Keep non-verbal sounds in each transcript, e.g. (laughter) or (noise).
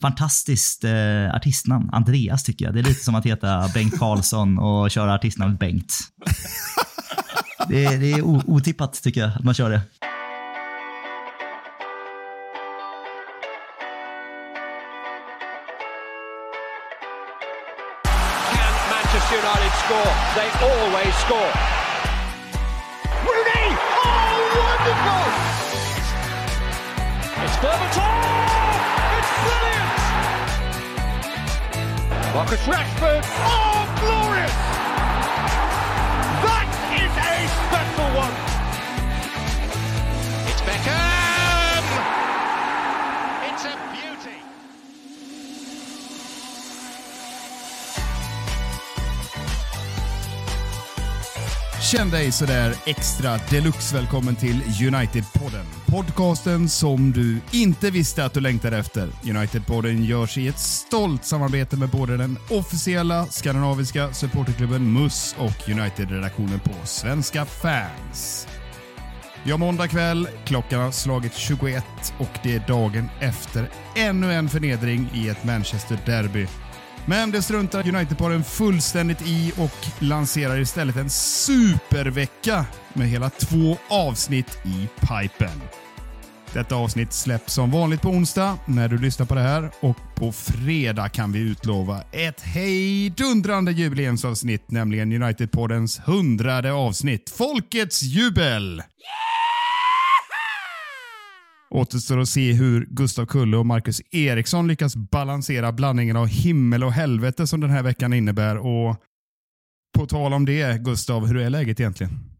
fantastiskt eh, artistnamn. Andreas tycker jag. Det är lite som att heta Bengt Karlsson och köra artistnamnet Bengt. Det är, det är otippat tycker jag att man kör det. Can Manchester United score? They always score. Känn dig sådär extra deluxe välkommen till United-podden. Podcasten som du inte visste att du längtade efter. United-podden görs i ett stolt samarbete med både den officiella skandinaviska supporterklubben MUS och United-redaktionen på Svenska fans. Ja, måndag kväll, klockan har slagit 21 och det är dagen efter ännu en förnedring i ett Manchester-derby. Men det struntar United-paren fullständigt i och lanserar istället en supervecka med hela två avsnitt i pipen. Detta avsnitt släpps som vanligt på onsdag när du lyssnar på det här och på fredag kan vi utlova ett hejdundrande jubileumsavsnitt, nämligen United-poddens hundrade avsnitt. Folkets jubel! Återstår att se hur Gustav Kulle och Marcus Eriksson lyckas balansera blandningen av himmel och helvete som den här veckan innebär. Och på tal om det, Gustav, hur är läget egentligen?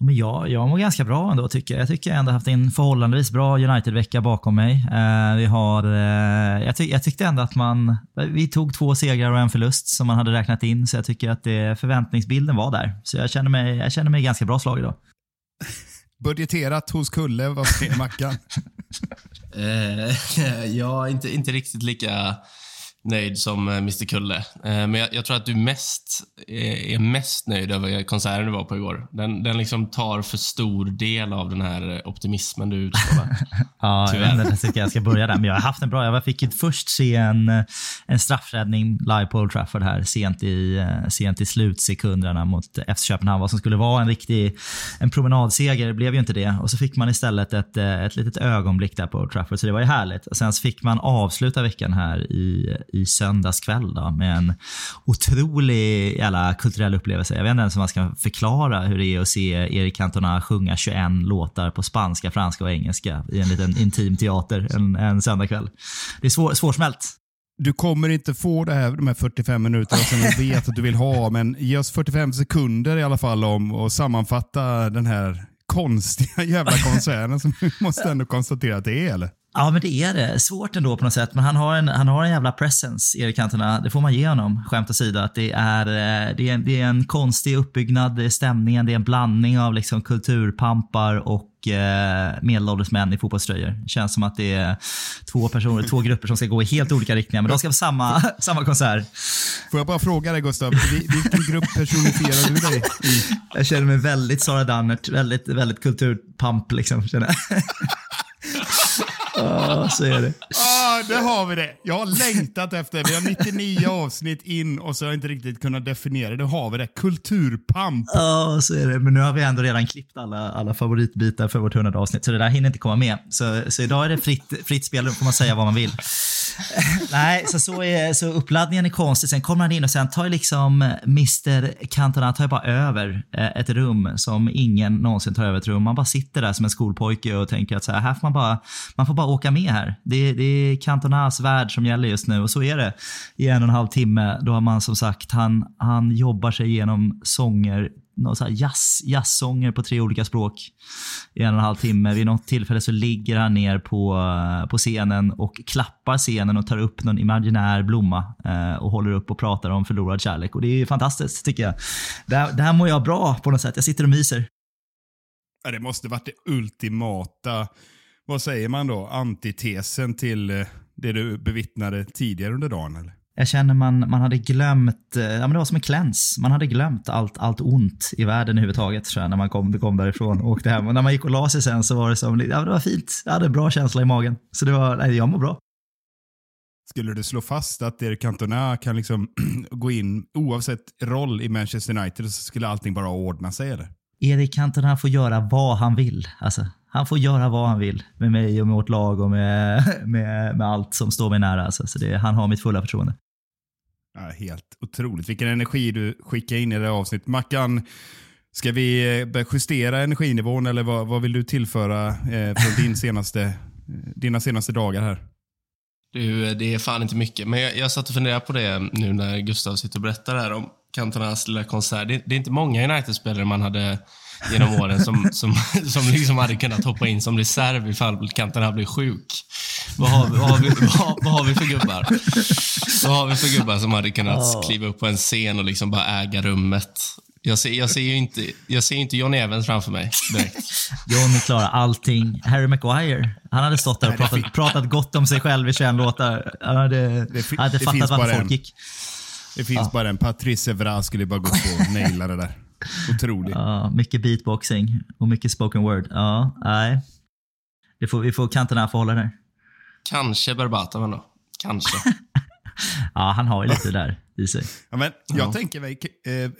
Men jag, jag mår ganska bra ändå tycker jag. Jag tycker jag ändå haft en förhållandevis bra United-vecka bakom mig. Eh, vi har, eh, jag, ty jag, tyckte ändå att man, vi tog två segrar och en förlust som man hade räknat in, så jag tycker att det, förväntningsbilden var där. Så jag känner mig, jag känner mig ganska bra slag idag. Budgeterat hos Kulle, vad säger (laughs) Mackan? eh, (laughs) är inte, inte riktigt lika nöjd som eh, Mr Kulle. Eh, men jag, jag, tror att du mest är mest nöjd över konserten du var på igår. Den, den liksom tar för stor del av den här optimismen du utstrålar. (laughs) ja, Tyvärr. jag tycker jag ska börja där. Men jag har haft en bra... Jag fick först se en, en straffräddning live på Old Trafford här sent i, sent i slutsekunderna mot FC Köpenhamn. Vad som skulle vara en riktig en promenadseger blev ju inte det. Och så fick man istället ett, ett litet ögonblick där på Old Trafford, så det var ju härligt. Och sen så fick man avsluta veckan här i i söndags kväll då, med en otrolig jävla kulturell upplevelse. Jag vet inte ens hur man ska förklara hur det är att se Erik Cantona sjunga 21 låtar på spanska, franska och engelska i en liten intim teater en, en söndagkväll. Det är svår, svårsmält. Du kommer inte få det här, de här 45 minuterna som jag vet att du vill ha, men ge oss 45 sekunder i alla fall om att sammanfatta den här konstiga jävla konserten som vi måste ändå konstatera att det är, eller? Ja, men det är det. Svårt ändå på något sätt. Men han har en, han har en jävla presence, Erik Cantona. Det får man ge honom, skämt åsido. Att det, är, eh, det, är, det är en konstig uppbyggnad, det är stämningen, det är en blandning av liksom kulturpampar och eh, medelålders män i fotbollströjor. Det känns som att det är två, personer, två grupper som ska gå i helt olika riktningar, men de ska på samma, (laughs) samma konsert. Får jag bara fråga dig Gustav, vilken grupp personifierar du dig i? Jag känner mig väldigt Sara Dannert, väldigt, väldigt kulturpamp liksom. Känner jag. (laughs) Ja, så är det. Ah, där har vi det. Jag har längtat efter Vi har 99 avsnitt in och så har jag inte riktigt kunnat definiera det. har vi det. Kulturpamp. Ja, så är det. Men nu har vi ändå redan klippt alla, alla favoritbitar för vårt hundrade avsnitt, så det där hinner inte komma med. Så, så idag är det fritt, fritt spel, då får man säga vad man vill. Nej, så, så, är, så uppladdningen är konstig. Sen kommer han in och sen tar liksom Mr Cantona tar bara över eh, ett rum som ingen någonsin tar över ett rum. Man bara sitter där som en skolpojke och tänker att så här, här får man bara, man får bara åka med här. Det, det är Cantonas värld som gäller just nu och så är det i en och en halv timme. Då har man som sagt, han, han jobbar sig igenom sånger någon så jazz, jazzsånger på tre olika språk i en och en halv timme. Vid något tillfälle så ligger han ner på, på scenen och klappar scenen och tar upp någon imaginär blomma eh, och håller upp och pratar om förlorad kärlek. Och Det är fantastiskt tycker jag. Det här, det här mår jag bra på något sätt. Jag sitter och myser. Ja, det måste varit det ultimata, vad säger man då, antitesen till eh, det du bevittnade tidigare under dagen? Eller? Jag känner man, man hade glömt, eh, ja men det var som en kläns. Man hade glömt allt, allt ont i världen överhuvudtaget tror jag, när man kom, kom därifrån och åkte hem. Och när man gick och la sig sen så var det som, ja det var fint. Jag hade en bra känsla i magen. Så det var, nej, jag mår bra. Skulle du slå fast att Eric Cantona kan liksom (clears throat) gå in oavsett roll i Manchester United så skulle allting bara ordna sig eller? Erik Cantona får göra vad han vill. Alltså, han får göra vad han vill med mig och med vårt lag och med, (laughs) med, med allt som står mig nära. Alltså. Så det, han har mitt fulla förtroende. Ja, helt otroligt. Vilken energi du skickar in i det här avsnittet. Mackan, ska vi eh, börja justera energinivån eller vad, vad vill du tillföra eh, från din (laughs) senaste, eh, dina senaste dagar här? Du, det är fan inte mycket. Men jag, jag satt och funderade på det nu när Gustav sitter och berättar här om Cantonas lilla konsert. Det, det är inte många United-spelare man hade genom åren som, som, (laughs) som liksom hade kunnat hoppa in som reserv ifall Cantona blir sjuk. Vad har, vi, vad, har vi, vad, vad har vi för gubbar? Vad har vi för gubbar som hade kunnat kliva upp på en scen och liksom bara äga rummet? Jag ser, jag ser ju inte, jag ser inte John Evans framför mig direkt. (laughs) Johnny klarar allting. Harry Maguire, han hade stått där och pratat, pratat gott om sig själv i 21 låtar. Han hade, hade fattat bara folk en. gick. Det finns bara en. Patrice Evra skulle bara gå på och (laughs) naila det där. Otroligt. Ja, mycket beatboxing och mycket spoken word. Ja, nej. Det får, vi får Cantona få hålla där. Kanske Berbatov ändå. Kanske. (laughs) Ja, han har ju lite där i sig. Ja, men jag tänker mig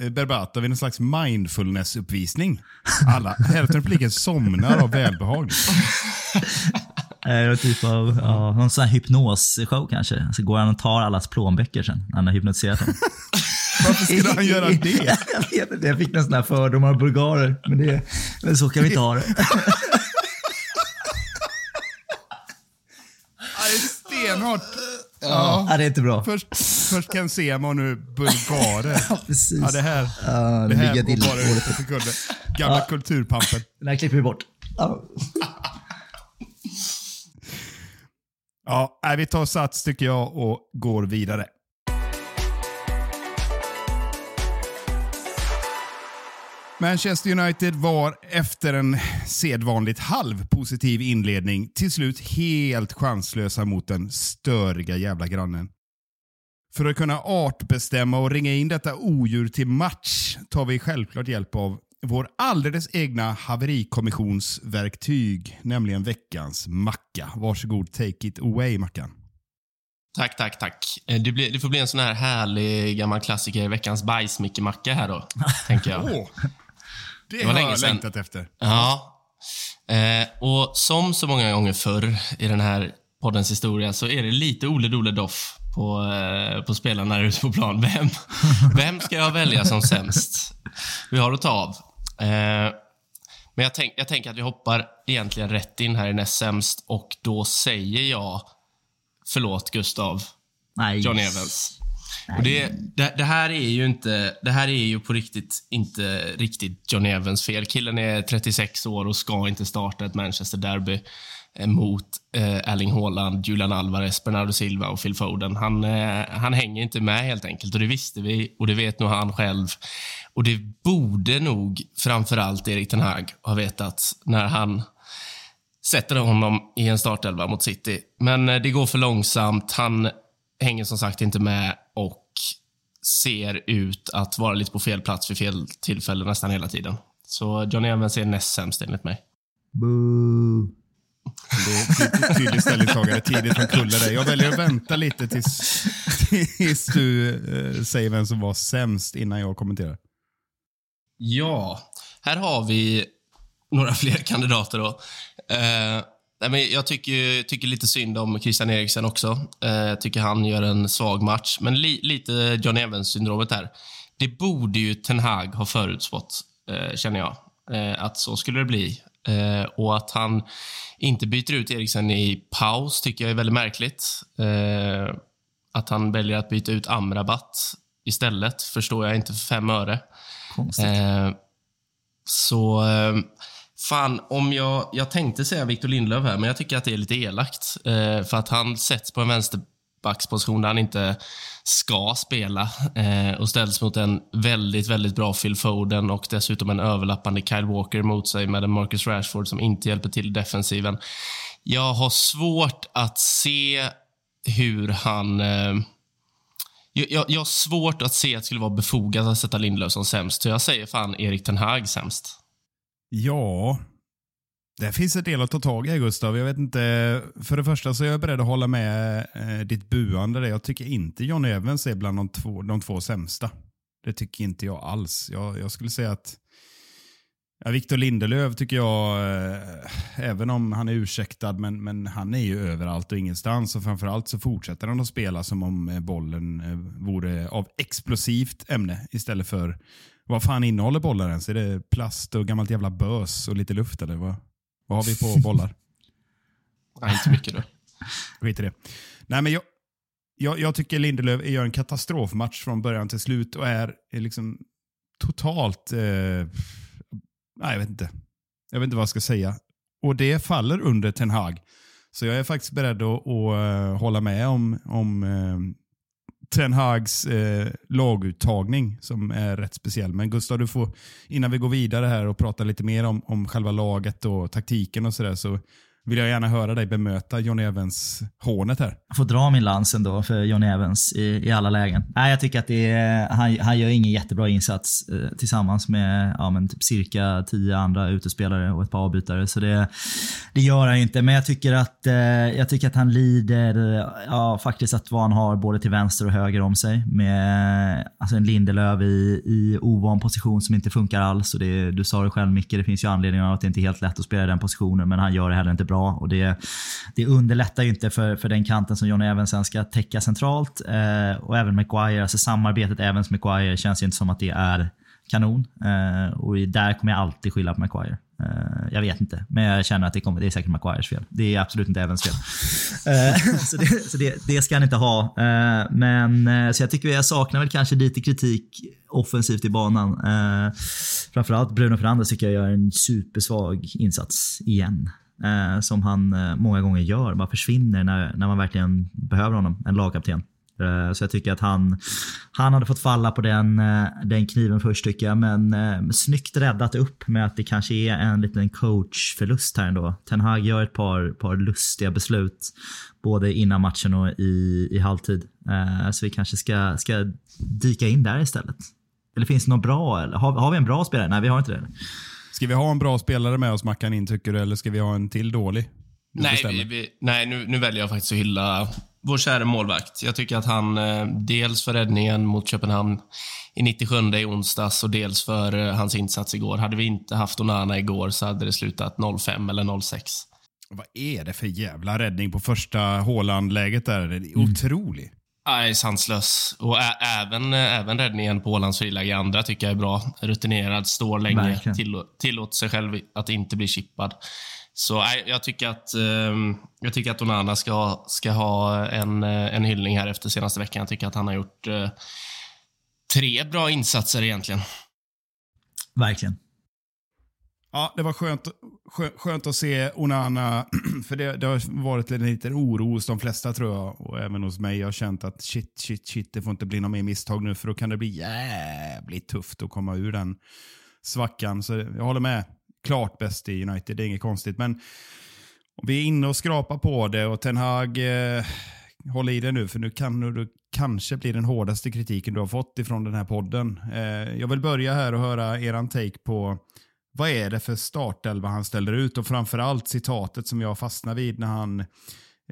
eh, Berbatov i någon slags mindfulness-uppvisning. Alla, (laughs) hälften av publiken somnar av välbehag. (laughs) Eh, typ av, ja, någon sån här hypnosshow kanske. Så går han och tar allas plånböcker sen när han har hypnotiserat dem. Varför skulle han göra det? (laughs) jag vet inte, jag fick någon sån här fördomar av bulgarer. Men, det, men så kan vi inte ha det. (laughs) Ja, det är stenhårt. Ja. Ja, det är inte bra. Först, först Ken Sema och nu bulgarer. (laughs) Ja, precis. Ja, det här, Ja, det här går bara ut på sekunder. Gamla kulturpampen. Den här klipper vi bort. Ja. Ja, vi tar sats tycker jag och går vidare. Manchester United var efter en sedvanligt halvpositiv inledning till slut helt chanslösa mot den störiga jävla grannen. För att kunna artbestämma och ringa in detta odjur till match tar vi självklart hjälp av vår alldeles egna haverikommissionsverktyg, nämligen veckans macka. Varsågod, take it away Mackan. Tack, tack, tack. Eh, Det, blir, det får bli en sån här härlig gammal klassiker, veckans bajsmicke-macka här då, tänker jag. Det, var har länge jag längtat efter. Ja. Eh, och som så många gånger förr i den här poddens historia så är det lite Ole Dole Doff på, eh, på spelarna ute på plan. Vem, (laughs) vem ska jag välja som sämst? Vi har att ta av. Eh, men jag, tänk, jag tänker att vi hoppar egentligen rätt in här i näst sämst och då säger jag förlåt Gustav, Nej. John Evans. Och det, det, det här är ju inte, det här är ju på riktigt inte riktigt John Evans fel. Killen är 36 år och ska inte starta ett Manchester Derby eh, mot eh, Erling Haaland, Julian Alvarez, Bernardo Silva och Phil Foden. Han, eh, han hänger inte med helt enkelt och det visste vi och det vet nog han själv. Och det borde nog framförallt Erik Ten Hag ha vetat när han sätter honom i en startelva mot City. Men eh, det går för långsamt. Han hänger som sagt inte med och ser ut att vara lite på fel plats vid fel tillfälle nästan hela tiden. Så Johnny Evans är näst sämst enligt mig. Boo. Det är ett ty- tydligt ställningstagande tidigt från Kulle där. Jag väljer att vänta lite tills, tills du eh, säger vem som var sämst innan jag kommenterar. Ja, här har vi några fler kandidater då. Eh, nej, men jag tycker, tycker lite synd om Christian Eriksen också. Eh, jag tycker han gör en svag match, men li, lite John Evans-syndromet här. Det borde ju Ten Hag ha förutspått, eh, känner jag. Eh, att så skulle det bli. Eh, och att han inte byter ut Eriksen i paus tycker jag är väldigt märkligt. Att han väljer att byta ut Amrabat istället förstår jag inte för fem öre. Konstigt. Så fan, om jag, jag tänkte säga Victor Lindelöf här, men jag tycker att det är lite elakt. Eh, för att han sätts på en vänsterbacksposition där han inte ska spela eh, och ställs mot en väldigt, väldigt bra Phil Foden och dessutom en överlappande Kyle Walker mot sig med en Marcus Rashford som inte hjälper till i defensiven. Jag har svårt att se hur han... Eh, jag, jag, jag har svårt att se att det skulle vara befogat att sätta Lindelöf som sämst, så jag säger fan Erik Ten Hag sämst. Ja, Det finns en del att ta tag i, Gustav. Jag vet inte, för det första så är jag beredd att hålla med eh, ditt buande. Där. Jag tycker inte John Evans är bland de två, de två sämsta. Det tycker inte jag alls. Jag, jag skulle säga att ja, Victor Lindelöf tycker jag, eh, även om han är ursäktad, men, men han är ju överallt och ingenstans. Och framförallt så fortsätter han att spela som om eh, bollen eh, vore av explosivt ämne istället för vad fan innehåller bollar ens? Är det plast och gammalt jävla bös och lite luft eller vad? Vad har vi på bollar? (laughs) Nej, inte mycket då. (laughs) Skit i det. Nej, men jag, jag, jag tycker Lindelöf gör en katastrofmatch från början till slut och är, är liksom totalt... Eh, nej, jag vet inte. Jag vet inte vad jag ska säga. Och det faller under Ten Hag. Så jag är faktiskt beredd att, att uh, hålla med om, om uh, Ten Hags eh, laguttagning som är rätt speciell. Men Gustav, du får, innan vi går vidare här och pratar lite mer om, om själva laget och taktiken och sådär, så vill jag gärna höra dig bemöta John Evans hånet här. Jag får dra min lans ändå för John Evans i, i alla lägen. Nej, jag tycker att det är, han, han gör ingen jättebra insats eh, tillsammans med ja, men typ cirka tio andra utespelare och ett par avbytare. Så det, det gör han inte. Men jag tycker att, eh, jag tycker att han lider eh, ja, faktiskt att vad han har både till vänster och höger om sig. Med alltså en Lindelöf i, i ovan position som inte funkar alls. Och det, du sa det själv Micke, det finns ju anledningar att det inte är helt lätt att spela i den positionen. Men han gör det heller inte bra bra. Och det, det underlättar ju inte för, för den kanten som John Evans sen ska täcka centralt. Eh, och även McGuire, alltså samarbetet Evans-McGuire känns ju inte som att det är kanon. Eh, och där kommer jag alltid skylla på McGuire. Uh, eh, jag vet inte, men jag känner att det, kommer, det är säkert Maguires fel. Det är absolut inte Evans fel. Uh, (laughs) så det, så det, det, ska han inte ha. Uh, men så jag tycker jag saknar väl kanske lite kritik offensivt i banan. framförallt Bruno Fernandes tycker jag gör en supersvag insats igen eh, som han eh, många gånger gör. Bara försvinner när, när man verkligen behöver honom, en lagkapten. Eh, så jag tycker att han, han hade fått falla på den, eh, den kniven först tycker jag. Men eh, snyggt räddat upp med att det kanske är en liten coachförlust här ändå. Ten Hag gör ett par, par lustiga beslut. Både innan matchen och i, i halvtid. Eh, så vi kanske ska, ska dyka in där istället. Eller finns det något bra? Eller? Har, har vi en bra spelare? Nej, vi har inte det. Ska vi ha en bra spelare med oss Mackan in tycker du, eller ska vi ha en till dålig? nej, vi, vi, nej nu, nu väljer jag faktiskt att hylla vår kära målvakt. Jag tycker att han, eh, dels för räddningen mot Köpenhamn i 97 i onsdags och dels för eh, hans insats igår. Hade vi inte haft Onana igår så hade det slutat 0-5 eller 06. Vad är det för jävla räddning på första Håland-läget där? Det är mm. otroligt. Nej, sanslös. Och även, även räddningen på Ålands friläge i andra tycker jag är bra. Rutinerad, står länge, till, tillåter sig själv att inte bli chippad. Så nej, jag tycker att, eh, jag tycker att Onana ska, ska ha en, eh, en hyllning här efter senaste veckan. Jag tycker att han har gjort eh, tre bra insatser egentligen. Verkligen. Ja, det var skönt, skönt att se Onana, (clears throat) för det, det, har varit en liten oro hos de flesta tror jag, och även hos mig. Jag har känt att shit, shit, shit, det får inte bli några mer misstag nu, för då kan det bli jävligt tufft att komma ur den svackan. Så jag håller med. Klart bäst i United, det är inget konstigt. Men vi är inne och skrapar på det och Ten Hag eh, håll i det nu, för nu kan du kanske bli den hårdaste kritiken du har fått ifrån den här podden. Eh, jag vill börja här och höra eran take på vad är det för startelva han ställer ut och framförallt citatet som jag fastnar vid när han,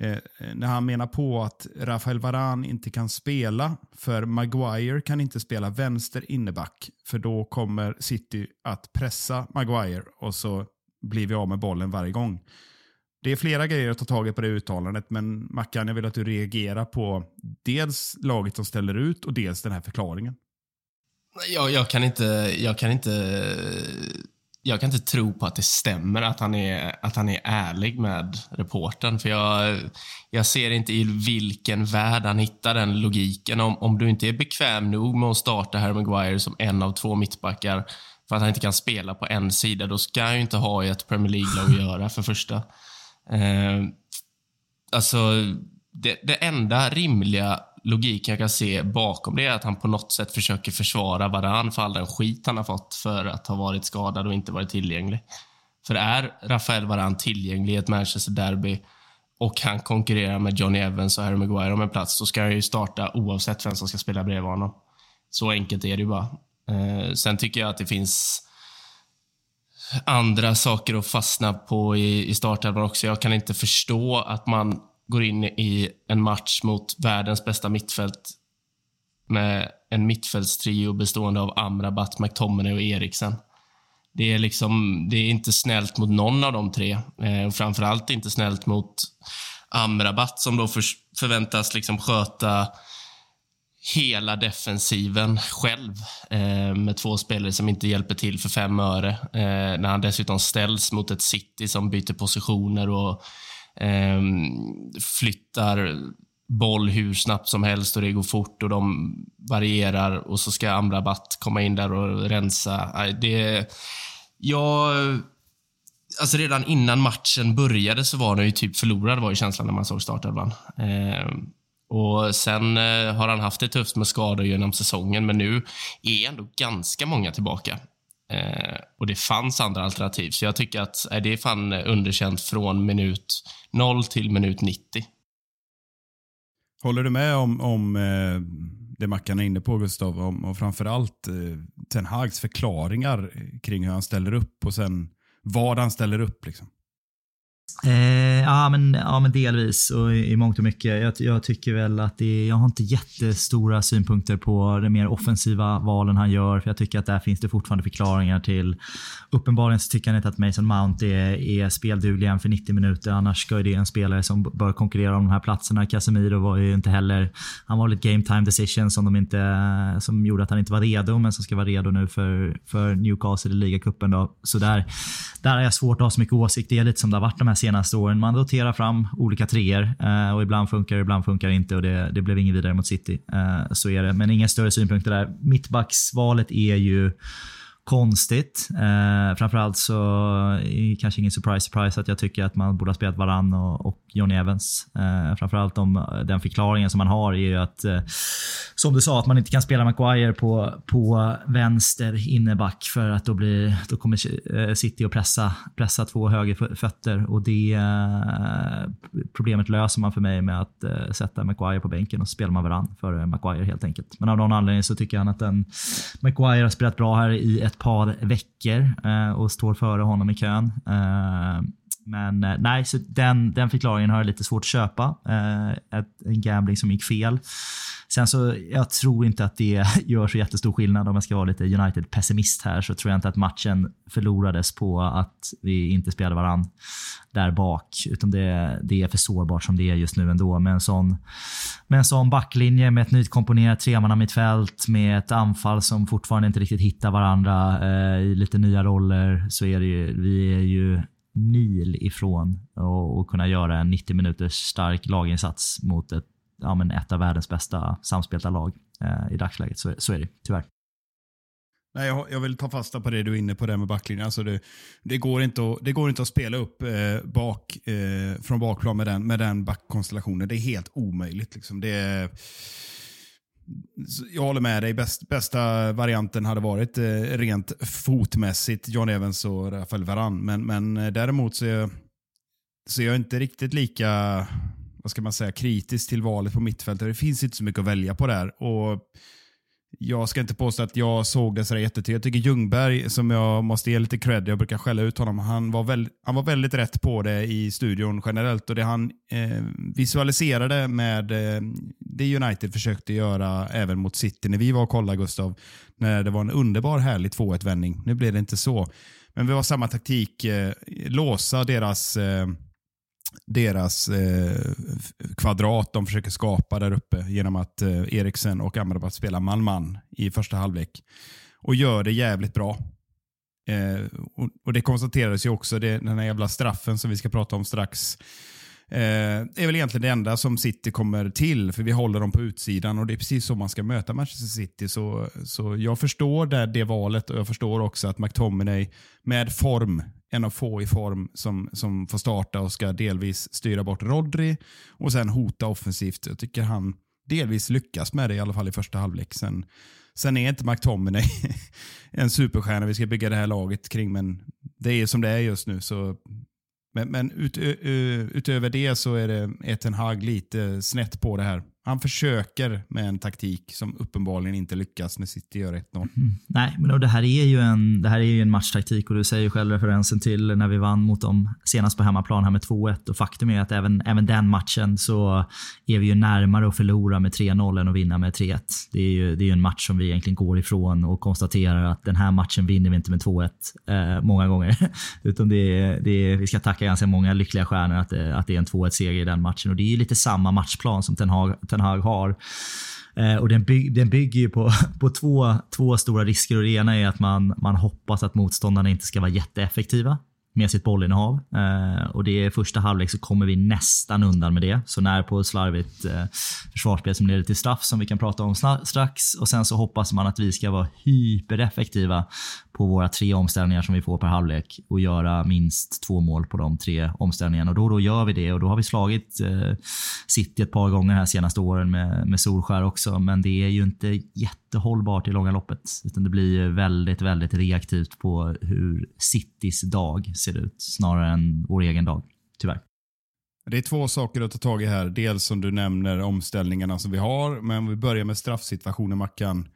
eh, när han menar på att Rafael Varan inte kan spela för Maguire kan inte spela vänster inneback för då kommer City att pressa Maguire och så blir vi av med bollen varje gång. Det är flera grejer att ta tag i på det uttalandet, men Mackan, jag vill att du reagerar på dels laget som ställer ut och dels den här förklaringen. Jag, jag, kan inte, jag kan inte jag kan inte tro på att det stämmer att han är, att han är ärlig med reporten. För jag, jag ser inte i vilken värld han hittar den logiken. Om, om du inte är bekväm nog med att starta Harry Maguire som en av två mittbackar för att han inte kan spela på en sida, då ska han ju inte ha i ett Premier League-lag att göra, för första. Eh, alltså, det, det enda rimliga logiken jag kan se bakom det är att han på något sätt försöker försvara Varann för all den skit han har fått för att ha varit skadad och inte varit tillgänglig. För är Rafael Varann tillgänglig i ett Manchester Derby och han konkurrerar med Johnny Evans och Harry Maguire om en plats, så ska han ju starta oavsett vem som ska spela bredvid honom. Så enkelt är det ju bara. Eh, sen tycker jag att det finns andra saker att fastna på i, i startelvan också. Jag kan inte förstå att man går in i en match mot världens bästa mittfält med en mittfältstrio bestående av Amrabat, McTominay och Eriksen. Det är, liksom, det är inte snällt mot någon av de tre. Eh, och framförallt inte snällt mot Amrabat som då för, förväntas liksom sköta hela defensiven själv eh, med två spelare som inte hjälper till för fem öre. Eh, när han dessutom ställs mot ett City som byter positioner och eh, flyttar boll hur snabbt som helst och det går fort och de varierar och så ska Amrabat komma in där och rensa. Det, jag, alltså redan innan matchen började så var den ju typ förlorad var ju känslan när man såg startelvan. Eh, och sen eh, har han haft det tufft med skador genom säsongen, men nu är ändå ganska många tillbaka. Eh, och det fanns andra alternativ, så jag tycker att eh, det är fan eh, underkänt från minut 0 till minut 90. Håller du med om, om eh, det Mackan är inne på Gustav, om, och framförallt eh, Ten Hags förklaringar kring hur han ställer upp och sen vad han ställer upp? Liksom? Eh, ja, men, ja, men delvis och i, i mångt och mycket. Jag, jag tycker väl att det, jag har inte jättestora synpunkter på de mer offensiva valen han gör. För Jag tycker att där finns det fortfarande förklaringar till. Uppenbarligen så tycker han inte att Mason Mount är, är spelduglig för 90 minuter. Annars ska ju det en spelare som bör konkurrera om de här platserna. Casemiro var ju inte heller... Han var lite game time decision som, de inte, som gjorde att han inte var redo, men som ska vara redo nu för, för Newcastle i ligacupen. Så där, där har jag svårt att ha så mycket åsikt. Det är lite som det har varit de här senaste åren. Man roterar fram olika treor eh, och ibland funkar det, ibland funkar det inte och det, det blev inget vidare mot City. Eh, så är det, men inga större synpunkter där. Mittbacksvalet är ju konstigt. Eh, framförallt så är kanske ingen surprise surprise att jag tycker att man borde ha spelat Varann och, och Johnny Evans. Eh, framförallt om eh, den förklaringen som man har är ju att, eh, som du sa, att man inte kan spela Maguire på, på vänster inneback för att då, blir, då kommer eh, City att pressa, pressa två högerfötter och det eh, problemet löser man för mig med att eh, sätta Maguire på bänken och spela man Varann för eh, Maguire helt enkelt. Men av någon anledning så tycker han att den Maguire har spelat bra här i ett ett par veckor eh, och står före honom i kön. Eh, men eh, nej, så den, den förklaringen har jag lite svårt att köpa. Eh, ett, en gambling som gick fel. Sen så, jag tror inte att det (laughs) gör så jättestor skillnad om jag ska vara lite United-pessimist här, så tror jag inte att matchen förlorades på att vi inte spelade varann där bak, utan det, det är för sårbart som det är just nu ändå. Med en sån, med en sån backlinje, med ett nykomponerat tremannamittfält, med ett anfall som fortfarande inte riktigt hittar varandra eh, i lite nya roller, så är det ju, vi är ju mil ifrån att kunna göra en 90 minuters stark laginsats mot ett ja, men ett av världens bästa samspelta lag eh, i dagsläget. Så, så är det tyvärr. Nej, jag, jag, vill ta fasta på det du är inne på där med backlinjen. Alltså det, det, går inte att, det går inte att spela upp eh, bak, eh, från bakplan med den, med den backkonstellationen. Det är helt omöjligt. Liksom. Det är, jag håller med dig. Bäst, bästa varianten hade varit eh, rent fotmässigt John Evans och Rafael Varan. Men, men eh, däremot så är, så är jag inte riktigt lika vad ska man säga, kritisk till valet på mittfältet. Det finns inte så mycket att välja på där. Och jag ska inte påstå att jag såg det sådär jättetydligt. Jag tycker Ljungberg, som jag måste ge lite cred, jag brukar skälla ut honom, han var, väl, han var väldigt rätt på det i studion generellt. Och Det han eh, visualiserade med eh, det United försökte göra även mot City när vi var och kollade, Gustav, när det var en underbar härlig 2-1-vändning. Nu blev det inte så. Men vi var samma taktik, eh, låsa deras eh, deras eh, kvadrat de försöker skapa där uppe genom att eh, Eriksen och Amrabat spelar man-man i första halvlek. Och gör det jävligt bra. Eh, och, och, Det konstaterades ju också, det, den här jävla straffen som vi ska prata om strax, Eh, är väl egentligen det enda som City kommer till, för vi håller dem på utsidan och det är precis så man ska möta Manchester City. Så, så jag förstår det, det valet och jag förstår också att McTominay med form, en av få i form, som, som får starta och ska delvis styra bort Rodri och sen hota offensivt. Jag tycker han delvis lyckas med det, i alla fall i första halvlek. Sen, sen är inte McTominay (laughs) en superstjärna vi ska bygga det här laget kring, men det är som det är just nu. Så men, men ut, utöver det så är det Eten Hag lite snett på det här han försöker med en taktik som uppenbarligen inte lyckas när City gör 1-0. Mm. Nej, men det här är ju en, det här är ju en matchtaktik och du säger själv referensen till när vi vann mot dem senast på hemmaplan här med 2-1 och faktum är att även, även den matchen så är vi ju närmare att förlora med 3-0 än att vinna med 3-1. Det är ju det är en match som vi egentligen går ifrån och konstaterar att den här matchen vinner vi inte med 2-1 eh, många gånger. (laughs) Utan det är, det är, vi ska tacka ganska många lyckliga stjärnor att, att det är en 2-1 seger i den matchen och det är ju lite samma matchplan som Ten Hag Ten Hag har. Eh, och den, byg, den bygger ju på, (laughs) på två, två stora risker. Och det ena är att man, man hoppas att motståndarna inte ska vara jätteeffektiva med sitt bollinnehav. Eh, och det är första halvlek så kommer vi nästan undan med det. Så när på slarvigt eh, försvarsspel som leder till straff som vi kan prata om strax. Och sen så hoppas man att vi ska vara hypereffektiva på våra tre omställningar som vi får per halvlek och göra minst två mål på de tre omställningarna. Och då, då gör vi det och då har vi slagit eh, City ett par gånger här senaste åren med, med Solskär också. Men det är ju inte jättehållbart i långa loppet utan det blir väldigt, väldigt reaktivt på hur Citys dag ser ut snarare än vår egen dag, tyvärr. Det är två saker att ta tag i här. Dels som du nämner omställningarna som vi har, men vi börjar med straffsituationen Mackan.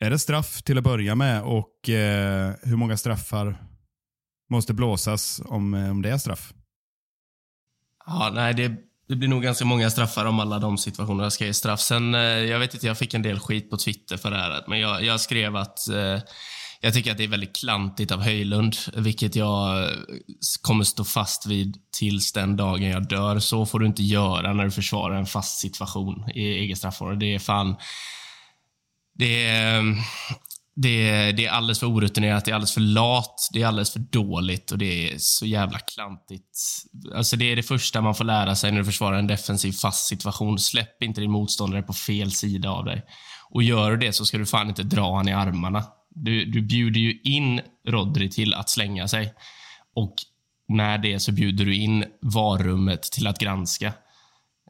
Är det straff till att börja med och eh, hur många straffar måste blåsas om, eh, om det är straff? Ja, nej, det, det blir nog ganska många straffar om alla de situationerna ska ge straff. Sen, eh, jag vet inte, jag fick en del skit på Twitter för det här, men jag, jag skrev att eh, jag tycker att det är väldigt klantigt av Höjlund, vilket jag eh, kommer stå fast vid tills den dagen jag dör. Så får du inte göra när du försvarar en fast situation i eget straffområde. Det är fan det är, eh, det, är, det är alldeles för orutinerat, det är alldeles för lat, det är alldeles för dåligt och det är så jävla klantigt. Alltså det är det första man får lära sig när du försvarar en defensiv fast situation. Släpp inte din motståndare på fel sida av dig. Och gör du det så ska du fan inte dra han i armarna. Du, du bjuder ju in Rodri till att slänga sig. Och med det så bjuder du in varummet till att granska.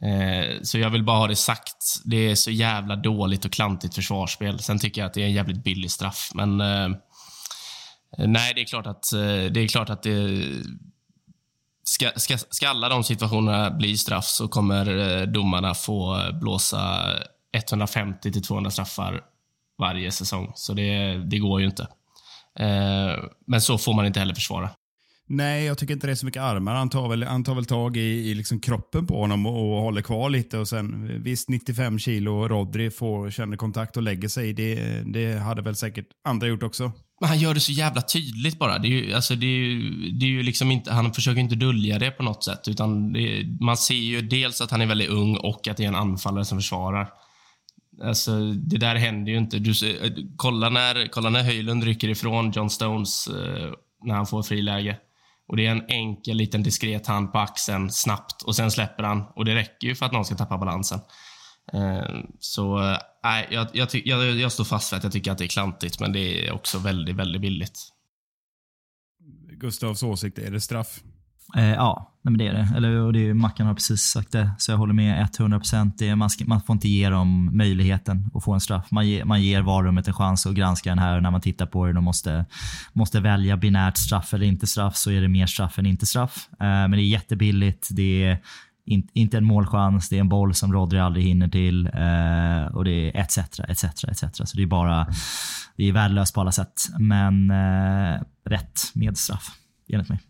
Eh, så jag vill bara ha det sagt. Det är så jävla dåligt och klantigt försvarsspel. Sen tycker jag att det är en jävligt billig straff, men eh, nej, det är klart att eh, det är klart att det Ska, ska, ska alla de situationerna bli straff så kommer eh, domarna få eh, blåsa 150 till 200 straffar varje säsong. Så det, det går ju inte. men så får man inte heller försvara. Nej, jag tycker inte det är så mycket armar. Han tar väl, han tar väl tag i, i liksom kroppen på honom och, och, håller kvar lite. och sen Visst, 95 kilo Rodri får, känner kontakt och lägger sig. Det, det hade väl säkert andra gjort också. Men han gör det så jävla tydligt bara. Det är ju, alltså det är ju, det är ju liksom inte, han försöker inte dölja det på något sätt. Utan det, man ser ju dels att han är väldigt ung och att det är en anfallare som försvarar. Alltså, det där händer ju inte. Du, eh, kolla, när, kolla när Höjlund rycker ifrån John Stones eh, när han får friläge. Och Det är en enkel liten diskret hand på axeln snabbt och sen släpper han. Och Det räcker ju för att någon ska tappa balansen. Eh, så nej, jag, jag, jag, jag står fast vid att jag tycker att det är klantigt, men det är också väldigt, väldigt billigt. Gustavs åsikt, är det straff? Eh, ja, men det är det. Eller, och det är, Mackan har precis sagt det, så jag håller med 100%. man, man får inte ge dem möjligheten att få en straff. Man, ge, man ger varummet en chans att granska den här och när man tittar på den och måste, måste välja binärt straff eller inte straff så är det mer straff än inte straff. Eh, men det är jättebilligt. Det är in, inte en målchans, det är en boll som Rodri aldrig hinner till eh, och det är etc. etc, etc. Så det är bara, det är värdelöst på alla sätt. Men eh, rätt med straff, enligt mig.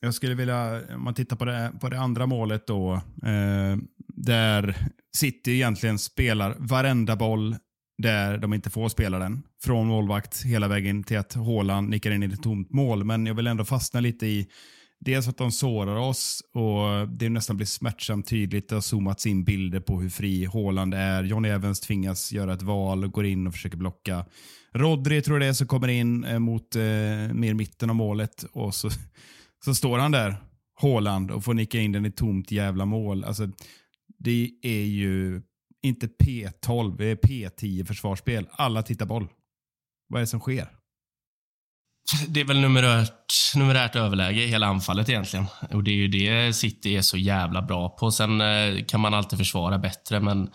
Jag skulle vilja, om man tittar på det, på det andra målet då, eh, där City egentligen spelar varenda boll där de inte får spela den. Från målvakt hela vägen till att Haaland nickar in i ett tomt mål. Men jag vill ändå fastna lite i dels att de sårar oss och det nästan blir smärtsamt tydligt. Det har zoomats in bilder på hur fri Haaland är. Johnny Evans tvingas göra ett val och går in och försöker blocka. Rodri tror jag det är som kommer in eh, mot eh, mer mitten av målet och så så står han där, Håland, och får nicka in den i tomt jävla mål. Alltså, det är ju inte P12, det är P10 försvarsspel. Alla tittar boll. Vad är det som sker? Det är väl numerärt, numerärt överläge i hela anfallet egentligen. Och Det är ju det City är så jävla bra på. Sen eh, kan man alltid försvara bättre, men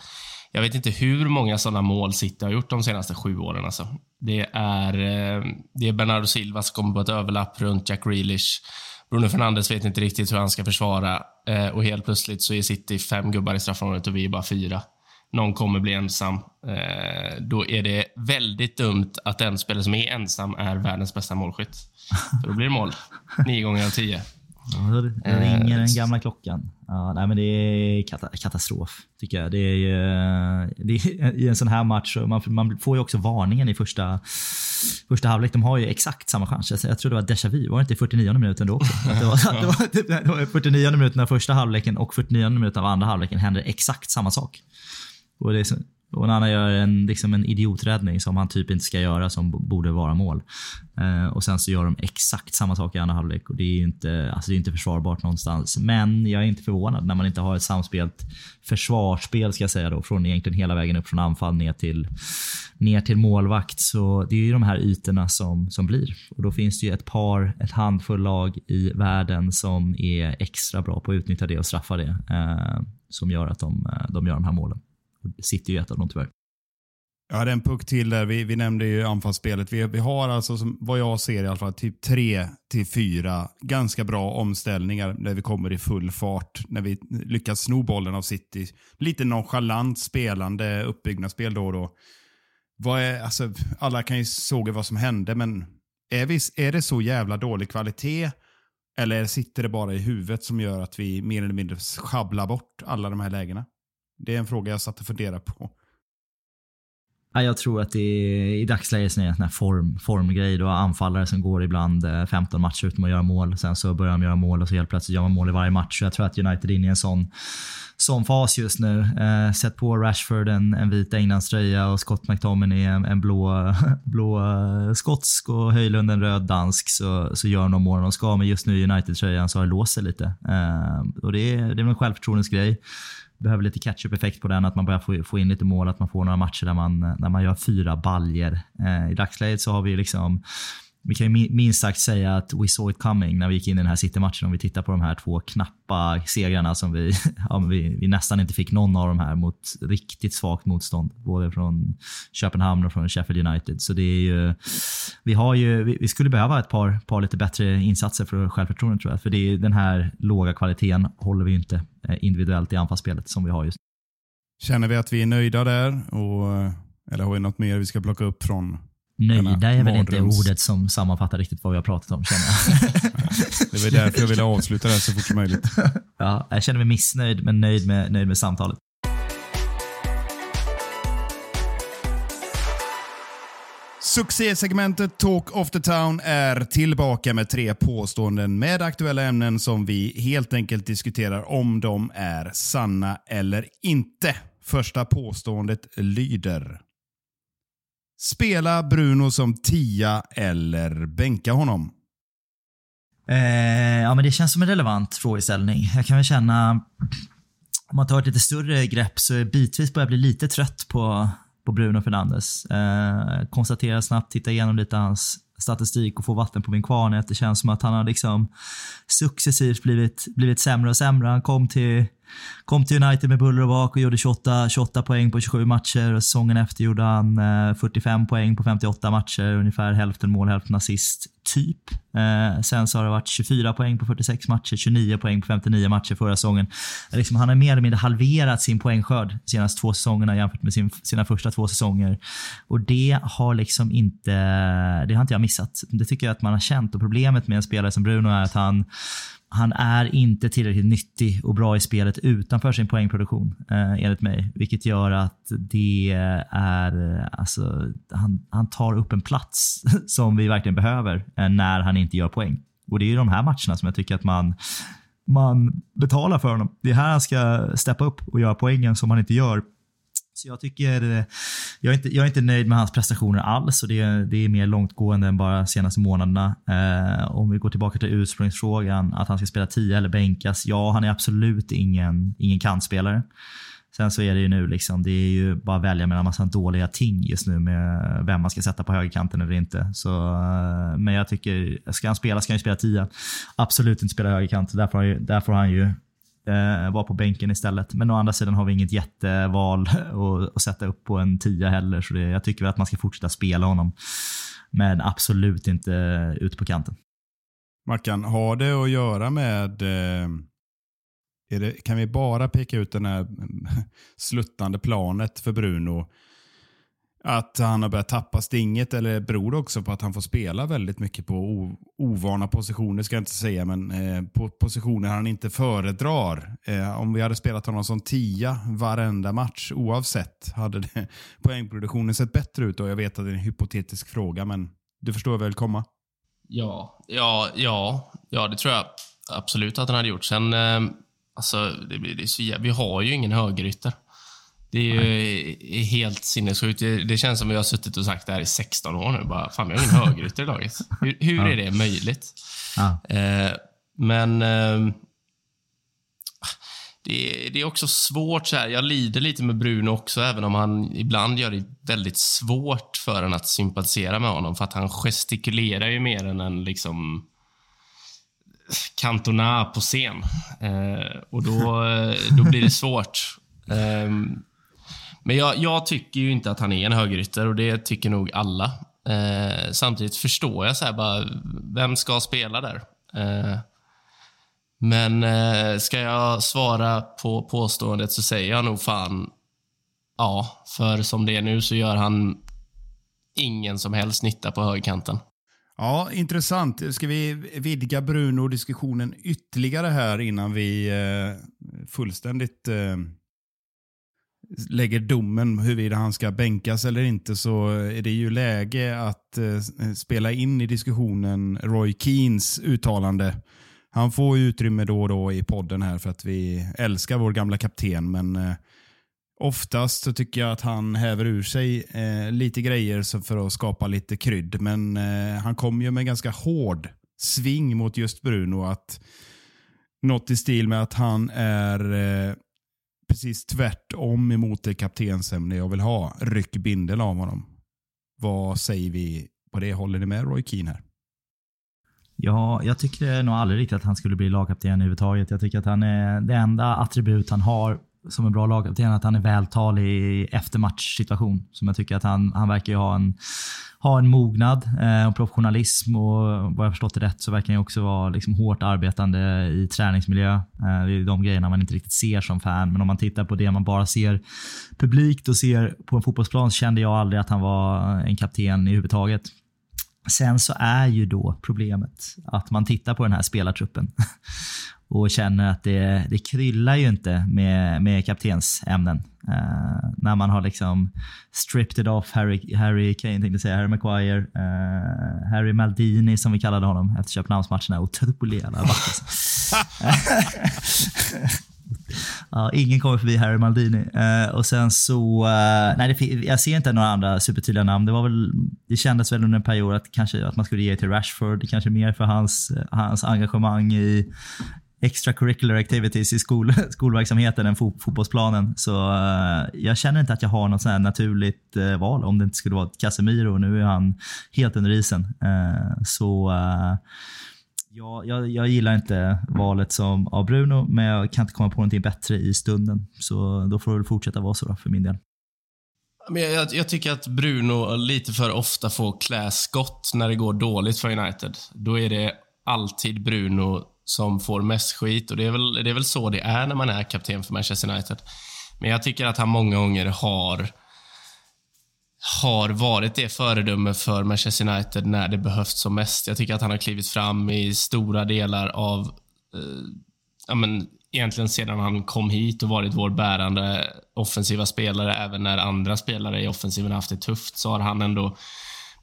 jag vet inte hur många sådana mål City har gjort de senaste sju åren. Alltså. Det, är, eh, det är Bernardo Silva som kommer på ett överlapp runt Jack Grealish. Bruno Fernandes vet inte riktigt hur han ska försvara eh, och helt plötsligt så är City fem gubbar i straffområdet och vi är bara fyra. Någon kommer bli ensam. Eh, då är det väldigt dumt att den spelare som är ensam är världens bästa målskytt. För då blir det mål. Nio gånger av tio. Ja, då ringer den gamla klockan. Ja, nej, men det är katastrof, tycker jag. Det är ju, (laughs) det är, I en sån här match, man, man får ju också varningen i första, första halvlek. De har ju exakt samma chans. Jag tror det var déjà vu, var det inte i 49 minuten då också? (laughs) det, var, det, var, det var 49 minuten av första halvleken och 49 minuten av andra halvleken händer exakt samma sak. Och det är så, och när han gör en, liksom en idioträddning som han typ inte ska göra, som borde vara mål. Eh, och sen så gör de exakt samma sak i andra halvlek och det är ju inte, alltså det är inte försvarbart någonstans. Men jag är inte förvånad när man inte har ett samspelt försvarsspel, ska jag säga då, från egentligen hela vägen upp från anfall ner till, ner till målvakt. Så det är ju de här ytorna som, som blir. Och då finns det ju ett par, ett handfull lag i världen som är extra bra på att utnyttja det och straffa det. Eh, som gör att de, de gör de här målen. City är ju ett av dem tyvärr. Ja, det är en puck till där. Vi, vi nämnde ju anfallsspelet. Vi, vi har alltså, som, vad jag ser i alla fall, typ tre till fyra ganska bra omställningar när vi kommer i full fart. När vi lyckas sno bollen av City. Lite nonchalant spelande, uppbyggnadsspel då och då. Vad är, alltså, alla kan ju såga vad som hände, men är, vi, är det så jävla dålig kvalitet? Eller sitter det bara i huvudet som gör att vi mer eller mindre schabblar bort alla de här lägena? Det är en fråga jag satt och funderade på. jag tror att det är, i dagsläget är en sån här form, formgrej. Du har anfallare som går ibland eh, 15 matcher utan att göra mål. Sen så börjar de göra mål och så helt plötsligt gör man mål i varje match. Så jag tror att United är inne i en sån, sån fas just nu. Eh, sätt på Rashford en, en vit Englandströja och Scott McTominay en, en blå, (laughs) blå eh, skotsk och Höjlund en röd dansk så, så gör de mål de ska. Men just nu i United-tröjan så har det låst sig lite. Eh, och det är, det är en självförtroendesgrej behöver lite catch-up-effekt på den, att man börjar få, få in lite mål, att man får några matcher där man, eh, där man gör fyra baljer. Eh, I dagsläget så har vi liksom vi kan ju minst sagt säga att we saw it coming när vi gick in i den här City-matchen. Om vi tittar på de här två knappa segrarna som vi, (laughs) ja, vi, vi, nästan inte fick någon av de här mot riktigt svagt motstånd. Både från Köpenhamn och från Sheffield United. Så det är ju, vi, har ju, vi, vi skulle behöva ett par, par lite bättre insatser för självförtroende tror jag. För det är, den här låga kvaliteten håller vi inte eh, individuellt i anfallsspelet som vi har just Känner vi att vi är nöjda där? Och, eller har vi något mer vi ska plocka upp från Nöjda är väl inte ordet som sammanfattar riktigt vad vi har pratat om känner jag. (laughs) det var därför jag ville avsluta det här så fort som möjligt. (laughs) Ja, jag känner mig missnöjd men nöjd med, nöjd med samtalet. Succésegmentet Talk of the Town är tillbaka med tre påståenden med aktuella ämnen som vi helt enkelt diskuterar om de är sanna eller inte. Första påståendet lyder Spela Bruno som tia eller bänka honom? Eh, ja, men det känns som en relevant frågeställning. Jag kan väl känna, om man tar ett lite större grepp, så bitvis börjar jag bli lite trött på, på Bruno Fernandes. Eh, konstaterar snabbt, tittar igenom lite hans statistik och få vatten på min kvarn. Det känns som att han har liksom successivt blivit, blivit sämre och sämre. Han kom till Kom till United med buller och bak och gjorde 28, 28 poäng på 27 matcher säsongen efter gjorde han eh, 45 poäng på 58 matcher, ungefär hälften mål, hälften assist, typ. Eh, sen så har det varit 24 poäng på 46 matcher, 29 poäng på 59 matcher förra säsongen. Liksom, han har mer eller mindre halverat sin poängskörd de senaste två säsongerna jämfört med sin, sina första två säsonger. Och det har liksom inte, det har inte jag missat. Det tycker jag att man har känt och problemet med en spelare som Bruno är att han han är inte tillräckligt nyttig och bra i spelet utanför sin poängproduktion, eh, enligt mig. Vilket gör att det är, eh, alltså, han, han tar upp en plats (laughs) som vi verkligen behöver eh, när han inte gör poäng. Och det är ju de här matcherna som jag tycker att man, man betalar för honom. Det är här han ska steppa upp och göra poängen som han inte gör så jag tycker, eh, jag är, inte, jag är inte nöjd med hans prestationer alls och det, det är mer långtgående än bara senaste månaderna. Eh, om vi går tillbaka till ursprungsfrågan, att han ska spela 10 eller bänkas. Ja, han är absolut ingen, ingen kantspelare. Sen så är det ju nu liksom, det är ju bara att välja mellan massa dåliga ting just nu med vem man ska sätta på högerkanten eller inte. Så, eh, men jag tycker, ska han spela ska han ju spela 10. Absolut inte spela högerkant. Där får han ju, där får han ju Eh, vara på bänken istället. Men å andra sidan har vi inget jätteval (laughs) att, att sätta upp på en tia heller. Så det, jag tycker att man ska fortsätta spela honom. Men absolut inte ut på kanten. Mackan, har det att göra med... Eh, det, kan vi bara peka ut den här (laughs) sluttande planet för Bruno? Att han har börjat tappa stinget eller beror det också på att han får spela väldigt mycket på ovana positioner, ska jag inte säga, men eh, på positioner han inte föredrar. Eh, om vi hade spelat honom som tia varenda match oavsett hade det, (laughs) poängproduktionen sett bättre ut. Och jag vet att det är en hypotetisk fråga, men du förstår väl komma? Ja, ja, ja, ja, det tror jag absolut att han hade gjort. Sen, eh, alltså, det, det är så, vi har ju ingen högerytter. Det är ju Nej. helt sinnessjukt. Det, känns som vi har suttit och sagt det här i 16 år nu. Bara, fan, vi har ingen (laughs) högerytter i laget. Hur, hur ja. är det möjligt? Ja. Eh, men eh, det, det, är också svårt. Så här. Jag lider lite med Bruno också, även om han ibland gör det väldigt svårt för en att sympatisera med honom. För att han gestikulerar ju mer än en liksom Cantona på scen. Eh, och då, då blir det svårt. Eh, men jag, jag, tycker ju inte att han är en högerytter och det tycker nog alla. Eh, samtidigt förstår jag så här bara, vem ska spela där? Eh, men eh, ska jag svara på påståendet så säger jag nog fan ja. För som det är nu så gör han ingen som helst nytta på högerkanten. Ja, intressant. Ska vi vidga Bruno-diskussionen ytterligare här innan vi eh, fullständigt eh, lägger domen huruvida han ska bänkas eller inte så är det ju läge att eh, spela in i diskussionen Roy Keens uttalande. Han får utrymme då och då i podden här för att vi älskar vår gamla kapten men eh, oftast så tycker jag att han häver ur sig eh, lite grejer för att skapa lite krydd men eh, han kom ju med ganska hård sving mot just Bruno att något i stil med att han är eh, precis tvärtom emot det kaptensämne jag vill ha. Ryck bindeln av honom. Vad säger vi på det? Håller ni med Roy Keane här? Ja, jag tycker nog aldrig riktigt att han skulle bli lagkapten överhuvudtaget. Jag tycker att han är det enda attribut han har som en bra lagkapten, att han är vältalig i eftermatchsituation. Som jag tycker att han, han verkar ha en, ha en mognad eh, och professionalism och vad jag förstått det rätt så verkar han också vara liksom hårt arbetande i träningsmiljö. Eh, det är de grejerna man inte riktigt ser som fan, men om man tittar på det man bara ser publikt och ser på en fotbollsplan så kände jag aldrig att han var en kapten i huvudtaget. Sen så är ju då problemet att man tittar på den här spelartruppen (laughs) och känner att det, det kryllar ju inte med, med kaptensämnen. Uh, när man har liksom stripped it off Harry, Harry Kane, tänkte säga, Harry Maguire, uh, Harry Maldini som vi kallade honom efter Köpenhamnsmatcherna. Otrolig jävla. (laughs) Ja, ingen kommer förbi Harry Maldini. Uh, och sen så, uh, nej, det, jag ser inte några andra supertydliga namn. Det, var väl, det kändes väl under en period att, kanske, att man skulle ge till Rashford, kanske mer för hans, hans engagemang i extracurricular activities i skol, (laughs) skolverksamheten än fot, fotbollsplanen. Så uh, jag känner inte att jag har något sånt naturligt eh, val om det inte skulle vara Casemiro. Nu är han helt under isen. Eh, så Ja, jag, jag gillar inte valet som av Bruno, men jag kan inte komma på någonting bättre i stunden. Så då får det väl fortsätta vara så då, för min del. Men jag, jag, tycker att Bruno lite för ofta får klä skott när det går dåligt för United. Då är det alltid Bruno som får mest skit och det är väl, det är väl så det är när man är kapten för Manchester United. Men jag tycker att han många gånger har har varit det föredöme för Manchester United när det behövts som mest. Jag tycker att han har klivit fram i stora delar av, eh, ja men, egentligen sedan han kom hit och varit vår bärande offensiva spelare, även när andra spelare i offensiven har haft det tufft, så har han ändå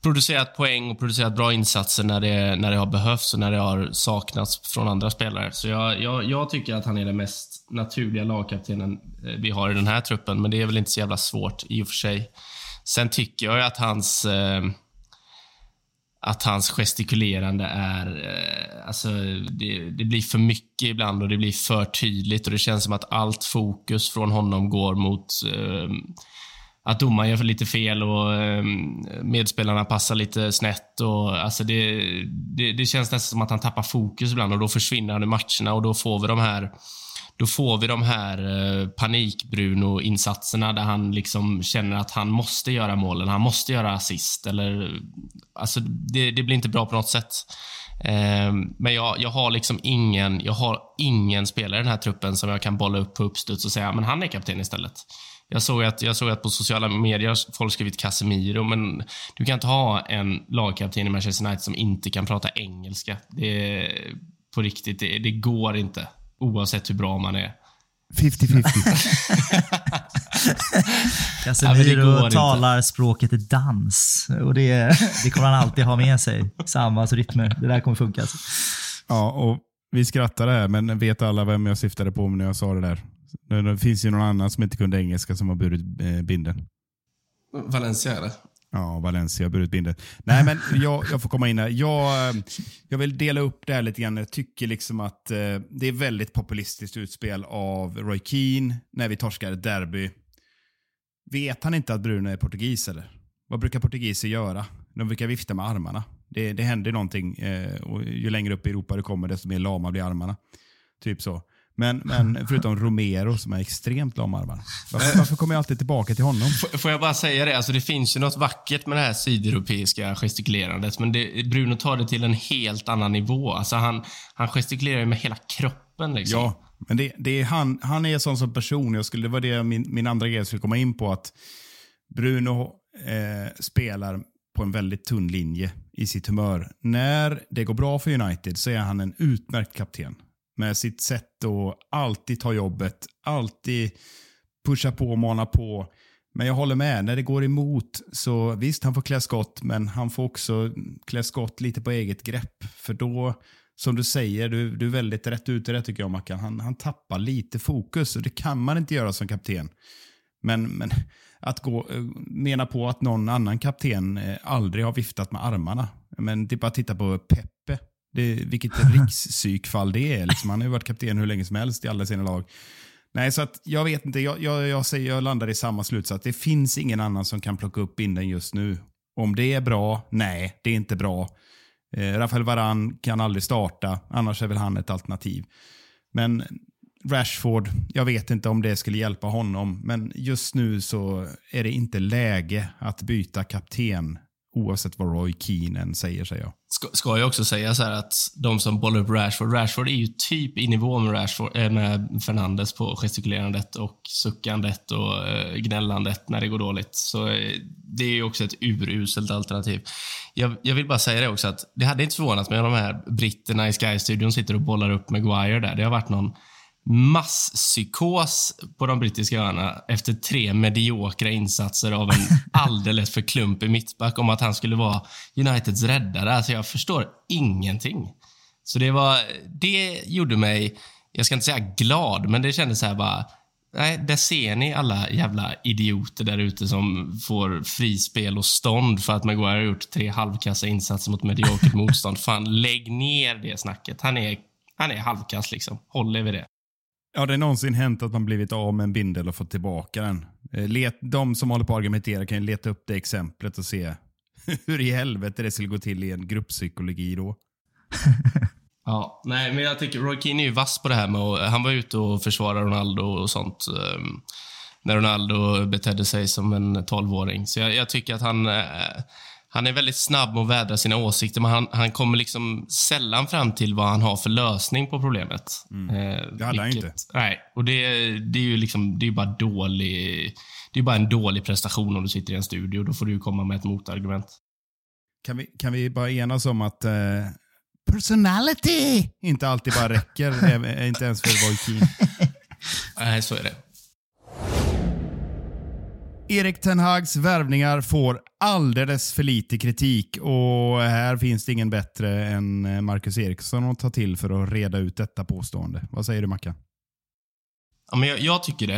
producerat poäng och producerat bra insatser när det, när det har behövts och när det har saknats från andra spelare. Så jag, jag, jag tycker att han är den mest naturliga lagkaptenen eh, vi har i den här truppen, men det är väl inte så jävla svårt i och för sig. Sen tycker jag ju att hans eh, att hans gestikulerande är... Eh, alltså, det, det, blir för mycket ibland och det blir för tydligt och det känns som att allt fokus från honom går mot eh, att domaren gör lite fel och ehm, medspelarna passar lite snett. Och, alltså det, det, det, känns nästan som att han tappar fokus ibland och då försvinner han i matcherna och då får vi de här då får vi de här eh, panik-Bruno-insatserna där han liksom känner att han måste göra målen, han måste göra assist. Eller, alltså det, det blir inte bra på något sätt. Eh, men jag, jag har liksom ingen, jag har ingen spelare i den här truppen som jag kan bolla upp på uppstuds och säga men han är kapten istället. Jag såg, att, jag såg att på sociala medier folk skrivit Casemiro, men du kan inte ha en lagkapten i Manchester United som inte kan prata engelska. Det är, på riktigt, det, det går inte. Oavsett hur bra man är. 50-50. (laughs) (laughs) Casemiro talar språket dans och det, det kommer han alltid ha med sig. Sammans rytmer. Det där kommer funka. Alltså. Ja, och vi skrattade här, men vet alla vem jag syftade på när jag sa det där? Det finns ju någon annan som inte kunde engelska som har burit eh, binden. Valencia eller? Ja, Valencia har burit binden. Nej, men jag, jag får komma in här. Jag, eh, jag vill dela upp det här lite grann. Jag tycker liksom att eh, det är väldigt populistiskt utspel av Roy Keane när vi torskar ett derby. Vet han inte att Bruno är portugis eller? Vad brukar portugiser göra? De brukar vifta med armarna. Det, det händer någonting eh, och ju längre upp i Europa du kommer desto mer lama blir armarna. Typ så. Men, men förutom Romero som är extremt långarmad. Varför, varför kommer jag alltid tillbaka till honom? Får jag bara säga det? Alltså det finns ju något vackert med det här sydeuropeiska gestikulerandet, men det, Bruno tar det till en helt annan nivå. Alltså han, han gestikulerar med hela kroppen. Liksom. Ja, men det, det är han, han är sån som person. Jag skulle, det var det min, min andra grej skulle komma in på. att Bruno eh, spelar på en väldigt tunn linje i sitt humör. När det går bra för United så är han en utmärkt kapten med sitt sätt att alltid ta jobbet, alltid pusha på och mana på. Men jag håller med, när det går emot så visst, han får klä skott, men han får också klä skott lite på eget grepp. För då, som du säger, du, du är väldigt rätt ute det tycker jag Mackan. Han, han tappar lite fokus och det kan man inte göra som kapten. Men, men att gå, eh, mena på att någon annan kapten eh, aldrig har viftat med armarna. Men det är bara att titta på Peppe det, vilket (laughs) rikspsykfall det är. Liksom. Han har ju varit kapten hur länge som helst i alla sina lag. Nej, så att jag vet inte. Jag, jag, jag, säger, jag landar i samma slutsats. Det finns ingen annan som kan plocka upp binden just nu. Om det är bra? Nej, det är inte bra. Eh, Rafael Varan kan aldrig starta, annars är väl han ett alternativ. Men Rashford, jag vet inte om det skulle hjälpa honom, men just nu så är det inte läge att byta kapten Oavsett vad Roy Keane säger, säger jag. Ska, ska jag också säga så att de som bollar upp Rashford, Rashford är ju typ i nivå med, Rashford, äh, med Fernandes på gestikulerandet och suckandet och äh, gnällandet när det går dåligt. Så äh, det är ju också ett uruselt alternativ. Jag, jag, vill bara säga det också att det hade inte förvånat mig om de här britterna i Sky-studion sitter och bollar upp Maguire där. Det har varit någon masspsykos på de brittiska öarna efter tre mediokra insatser av en (laughs) alldeles för klumpig mittback om att han skulle vara Uniteds räddare. Alltså jag förstår ingenting. Så det var, det gjorde mig, jag ska inte säga glad, men det kändes så här bara, nej, där ser ni alla jävla idioter där ute som får frispel och stånd för att Maguire har gjort tre halvkassa insatser mot mediokert (laughs) motstånd. Fan, lägg ner det snacket. Han är, han är halvkass liksom. Håll er vid det. Har det någonsin hänt att man blivit av med en bindel och fått tillbaka den? Eh, let, de som håller på att argumentera kan ju leta upp det exemplet och se (laughs) hur i helvete det skulle gå till i en grupppsykologi då. (laughs) ja, nej, men jag tycker Roy Keane är ju vass på det här med och Han var ute och försvarade Ronaldo och sånt. Um, när Ronaldo betedde sig som en tolvåring. Så jag, jag, tycker att han... Uh, han är väldigt snabb med att vädra sina åsikter, men han, han kommer liksom sällan fram till vad han har för lösning på problemet. Mm. Eh, det hade han inte. Nej, och det, det är ju liksom, det är bara dålig... Det är bara en dålig prestation om du sitter i en studio. Då får du komma med ett motargument. Kan vi, kan vi bara enas om att eh, personality inte alltid bara räcker, (laughs) inte ens för Roy Keane? (laughs) Nej, så är det. Erik Ten Hags värvningar får alldeles för lite kritik och här finns det ingen bättre än Marcus Eriksson att ta till för att reda ut detta påstående. Vad säger du Mackan? Ja, men jag, jag tycker det.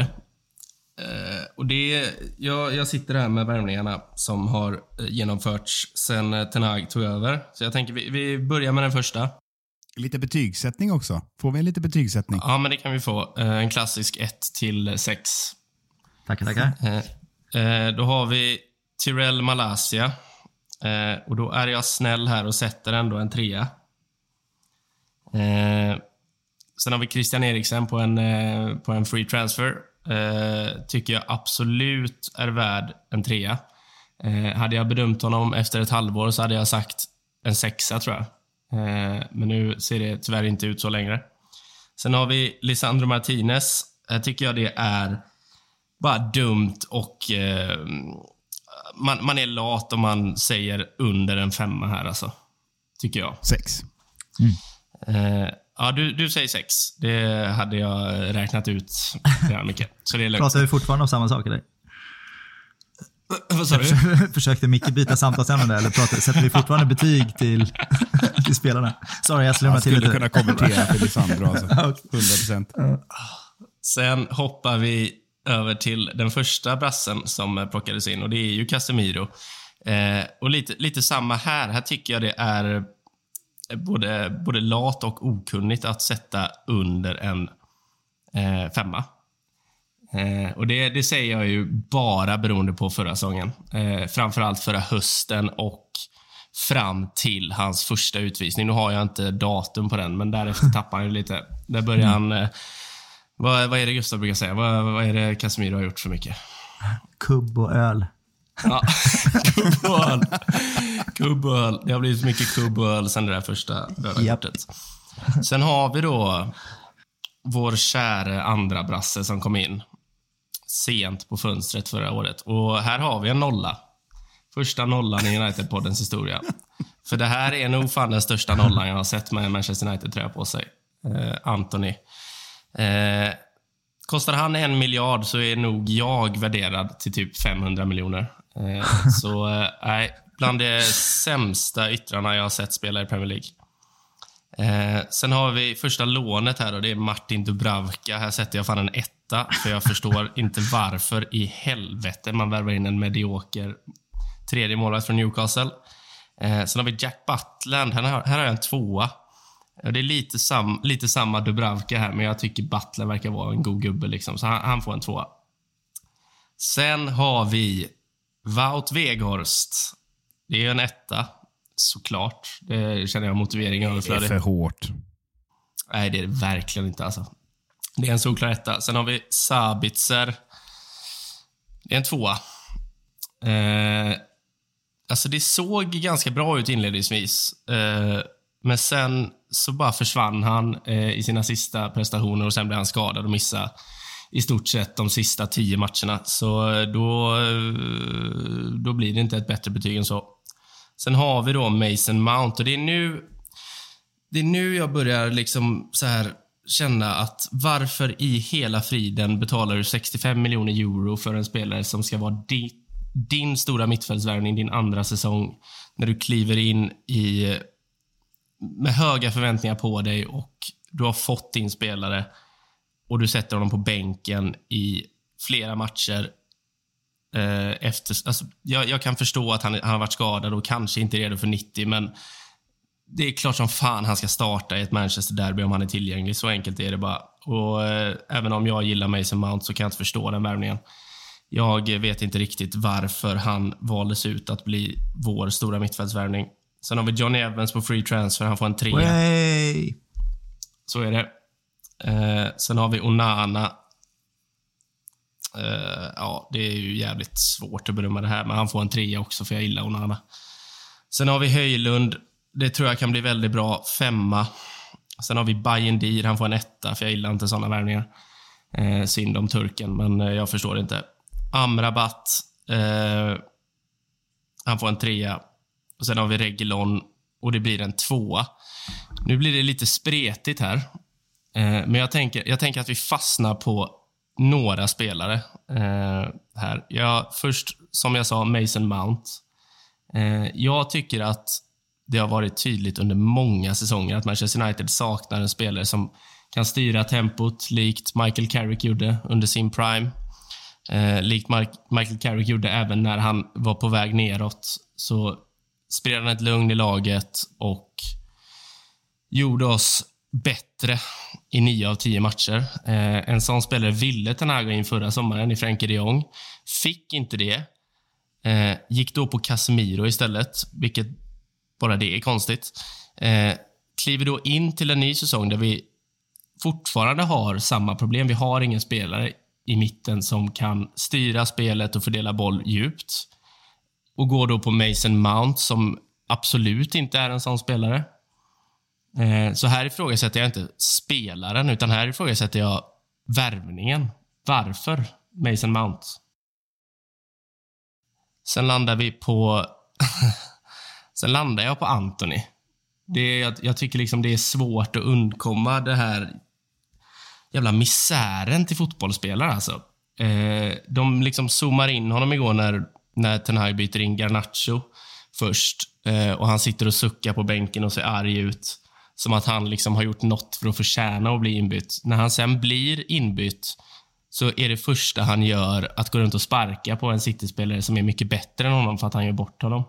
Eh, och det jag, jag sitter här med värvningarna som har eh, genomförts sen eh, Ten Hag tog över. Så jag tänker vi, vi börjar med den första. Lite betygssättning också. Får vi en lite betygssättning? Ja, men det kan vi få. Eh, en klassisk 1 till 6. Tackar, tackar. Eh, Eh, Eh, då har vi Tyrell Malaysia. Eh, och då är jag snäll här och sätter ändå en trea. Eh, sen har vi Christian Eriksen på en, eh, på en free transfer. Eh, tycker jag absolut är värd en trea. Eh, hade jag bedömt honom efter ett halvår så hade jag sagt en sexa, tror jag. Eh, men nu ser det tyvärr inte ut så längre. Sen har vi Lisandro Martinez. Här tycker jag det är bara dumt och eh, man, man är lat om man säger under en femma här alltså. Tycker jag. Sex. Eh, ja, du, du säger sex. Det hade jag räknat ut redan, Micke. (laughs) Så det är lugnt. Pratar vi fortfarande om samma sak eller? Vad sa du? (laughs) Försökte Micke byta samtalsämne där, eller pratar, sätter vi fortfarande betyg till, (laughs) till spelarna? Sorry, jag slumrar Han till skulle lite. kunna konvertera till Lisandro alltså. 100%. Sen hoppar vi över till den första brassen som plockades in och det är ju Casemiro. Eh, och lite, lite samma här. Här tycker jag det är både, både lat och okunnigt att sätta under en eh, femma. Eh, och det, det säger jag ju bara beroende på förra säsongen. Eh, framförallt förra hösten och fram till hans första utvisning. Nu har jag inte datum på den, men därefter (laughs) tappar han ju lite. Där börjar han... Vad, vad är det Gustav brukar säga? Vad, vad är det Casemiro har gjort för mycket? Kubb och öl. Ja, (laughs) kubb och öl. Kubb och öl. Det har blivit mycket kubb och öl sen det där första röda Japp. kortet. Sen har vi då vår kära andra brasse som kom in sent på fönstret förra året. Och här har vi en nolla. Första nollan i United-poddens historia. För det här är nog fan den största nollan jag har sett med en Manchester United-tröja på sig. Eh, Anthony. Eh, kostar han en miljard så är nog jag värderad till typ 500 miljoner. Eh, (laughs) så eh, nej, bland de sämsta yttrarna jag har sett spela i Premier League. Eh, sen har vi första lånet här och det är Martin Dubravka. Här sätter jag fan en etta, för jag förstår (laughs) inte varför i helvete man värvar in en medioker tredje målvakt från Newcastle. Eh, sen har vi Jack Butland. Här har, här har jag en tvåa. Det är lite, sam, lite samma Dubravka här, men jag tycker Butler verkar vara en god gubbe. Liksom, så han, han får en tvåa. Sen har vi Wout Weghorst. Det är en etta, såklart. Det känner jag motiveringen Det är överflödig. för hårt. Nej, det är det verkligen inte. Alltså. Det är en solklar etta. Sen har vi Sabitzer. Det är en tvåa. Eh, alltså, det såg ganska bra ut inledningsvis. Eh, men sen så bara försvann han eh, i sina sista prestationer och sen blev han skadad och missade i stort sett de sista tio matcherna. Så eh, då, eh, då blir det inte ett bättre betyg än så. Sen har vi då Mason Mount och det är nu det är nu jag börjar liksom så här känna att varför i hela friden betalar du 65 miljoner euro för en spelare som ska vara din, din stora mittfältsvärvning din andra säsong när du kliver in i med höga förväntningar på dig och du har fått din spelare och du sätter honom på bänken i flera matcher eh, efter... Alltså, jag, jag kan förstå att han, han har varit skadad och kanske inte är redo för 90, men det är klart som fan han ska starta i ett Manchester-derby om han är tillgänglig. Så enkelt är det bara. Och eh, Även om jag gillar Mason Mount så kan jag inte förstå den värvningen. Jag vet inte riktigt varför han valdes ut att bli vår stora mittfältsvärvning. Sen har vi Johnny Evans på free transfer. Han får en trea. Way. Så är det. Eh, sen har vi Onana. Eh, ja, det är ju jävligt svårt att bedöma det här, men han får en trea också för jag gillar Onana. Sen har vi Höjlund. Det tror jag kan bli väldigt bra. Femma. Sen har vi Bajendir. Han får en etta, för jag gillar inte såna värvningar. Eh, synd om turken, men eh, jag förstår inte. Amrabat. Eh, han får en trea. Och Sen har vi Regulon och det blir en tvåa. Nu blir det lite spretigt här. Eh, men jag tänker, jag tänker att vi fastnar på några spelare eh, här. Jag, först, som jag sa, Mason Mount. Eh, jag tycker att det har varit tydligt under många säsonger att Manchester United saknar en spelare som kan styra tempot likt Michael Carrick gjorde under sin prime. Eh, likt Mark- Michael Carrick gjorde även när han var på väg neråt. Så spred han ett lugn i laget och gjorde oss bättre i nio av tio matcher. Eh, en sån spelare ville Ten Hag in förra sommaren i Frenkie de Jong. Fick inte det. Eh, gick då på Casemiro istället, vilket bara det är konstigt. Eh, kliver då in till en ny säsong där vi fortfarande har samma problem. Vi har ingen spelare i mitten som kan styra spelet och fördela boll djupt. Och går då på Mason Mount som absolut inte är en sån spelare. Eh, så här ifrågasätter jag inte spelaren, utan här ifrågasätter jag värvningen. Varför Mason Mount? Sen landar vi på... (laughs) Sen landar jag på Anthony. Det, jag, jag tycker liksom det är svårt att undkomma det här jävla misären till fotbollsspelare. Alltså. Eh, de liksom zoomar in honom igår när, när Ten Hag byter in Garnacho först. Eh, och Han sitter och suckar på bänken och ser arg ut. Som att han liksom har gjort något för att förtjäna att bli inbytt. När han sen blir inbytt så är det första han gör att gå runt och sparka på en City-spelare som är mycket bättre än honom för att han gör bort honom.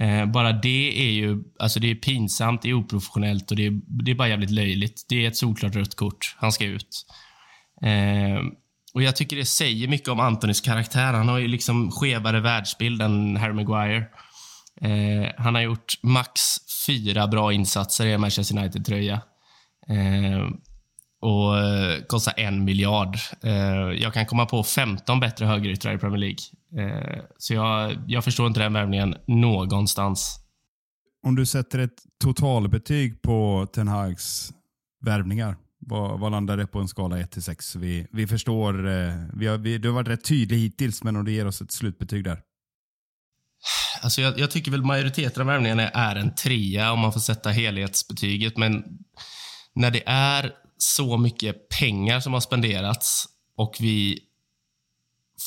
Eh, bara det är ju alltså det är pinsamt, det är oprofessionellt och det är, det är bara jävligt löjligt. Det är ett solklart rött kort. Han ska ut. Eh, och Jag tycker det säger mycket om Antonys karaktär. Han har ju liksom skevare världsbild än Harry Maguire. Eh, han har gjort max fyra bra insatser i en Manchester United-tröja. Eh, och eh, kostar en miljard. Eh, jag kan komma på 15 bättre högeryttrar i Premier League. Eh, så jag, jag förstår inte den värvningen någonstans. Om du sätter ett totalbetyg på Ten Hags värvningar, vad, vad landar det på en skala 1 till 6? Vi, vi förstår, eh, vi har, vi, du har varit rätt tydlig hittills, men om du ger oss ett slutbetyg där. Alltså jag, jag tycker väl majoriteten av värvningarna är en trea om man får sätta helhetsbetyget, men när det är så mycket pengar som har spenderats och vi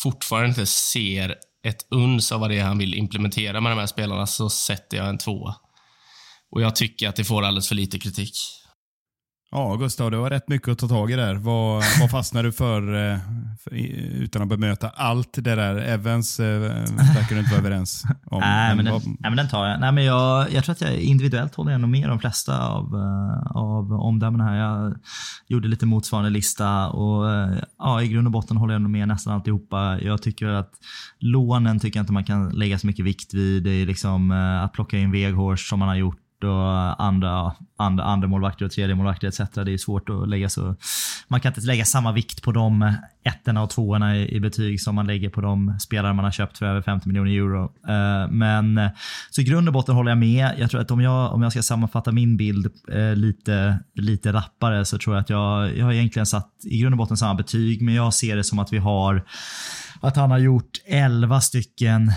fortfarande inte ser ett uns av vad det är han vill implementera med de här spelarna så sätter jag en tvåa. Och jag tycker att det får alldeles för lite kritik. Ja, Gustav, det var rätt mycket att ta tag i där. Vad, vad fastnar du för, eh, för, utan att bemöta allt det där? Evans eh, verkar du inte vara överens om. nej, men den, nej, men den tar jag. Nej, men jag. Jag tror att jag individuellt håller ändå med de flesta av, eh, av omdömena här. Jag gjorde lite motsvarande lista och ja, i grund och botten håller jag ändå med nästan alltihopa. Jag tycker att lånen tycker jag inte man kan lägga så mycket vikt vid. Det är liksom att plocka in Weghorst som man har gjort och andra, andra, andra målvakter och tredje målvakter etc. Det är svårt att lägga så... Man kan inte lägga samma vikt på de ettorna och tvåorna i, i betyg som man lägger på de spelare man har köpt för över 50 miljoner euro. Uh, men så i grund och botten håller jag med. Jag tror att om jag, om jag ska sammanfatta min bild uh, lite, lite rappare så tror jag att jag, jag har egentligen satt i grund och botten samma betyg, men jag ser det som att vi har att han har gjort 11 stycken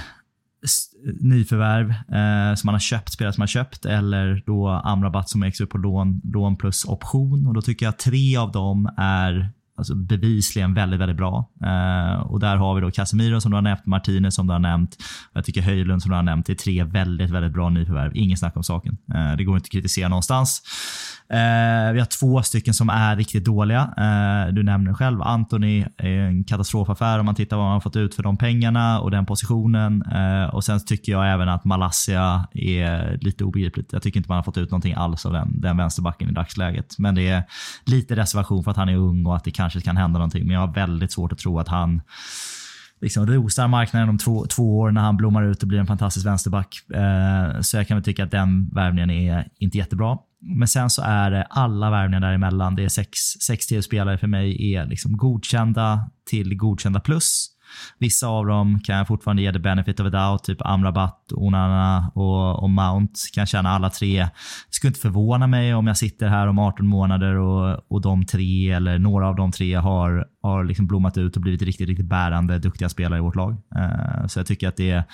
nyförvärv eh, som man har köpt, spelare som man har köpt eller då Amrabat som ägs upp på lån, lån plus option. Och Då tycker jag att tre av dem är alltså bevisligen väldigt, väldigt bra. Eh, och där har vi då Casemiro som du har nämnt, Martinez som du har nämnt. Och jag tycker Höjlund som du har nämnt. Det är tre väldigt, väldigt bra nyförvärv. Ingen snack om saken. Eh, det går inte att kritisera någonstans. Eh, vi har två stycken som är riktigt dåliga. Eh, du nämner själv Anthony. är en katastrofaffär om man tittar vad man har fått ut för de pengarna och den positionen. Eh, och Sen tycker jag även att Malassia är lite obegripligt. Jag tycker inte man har fått ut någonting alls av den, den vänsterbacken i dagsläget. Men det är lite reservation för att han är ung och att det kan kanske kan hända någonting. Men jag har väldigt svårt att tro att han liksom rosar marknaden om två, två år när han blommar ut och blir en fantastisk vänsterback. Eh, så jag kan väl tycka att den värvningen är inte jättebra. Men sen så är det alla värvningar däremellan. Det är sex, sex spelare för mig är liksom godkända till godkända plus. Vissa av dem kan jag fortfarande ge the benefit of a doubt, typ Amrabat, Onana och, och Mount. Kan känna alla tre. Det skulle inte förvåna mig om jag sitter här om 18 månader och, och de tre, eller några av de tre, har, har liksom blommat ut och blivit riktigt, riktigt bärande, duktiga spelare i vårt lag. Uh, så jag tycker att det, är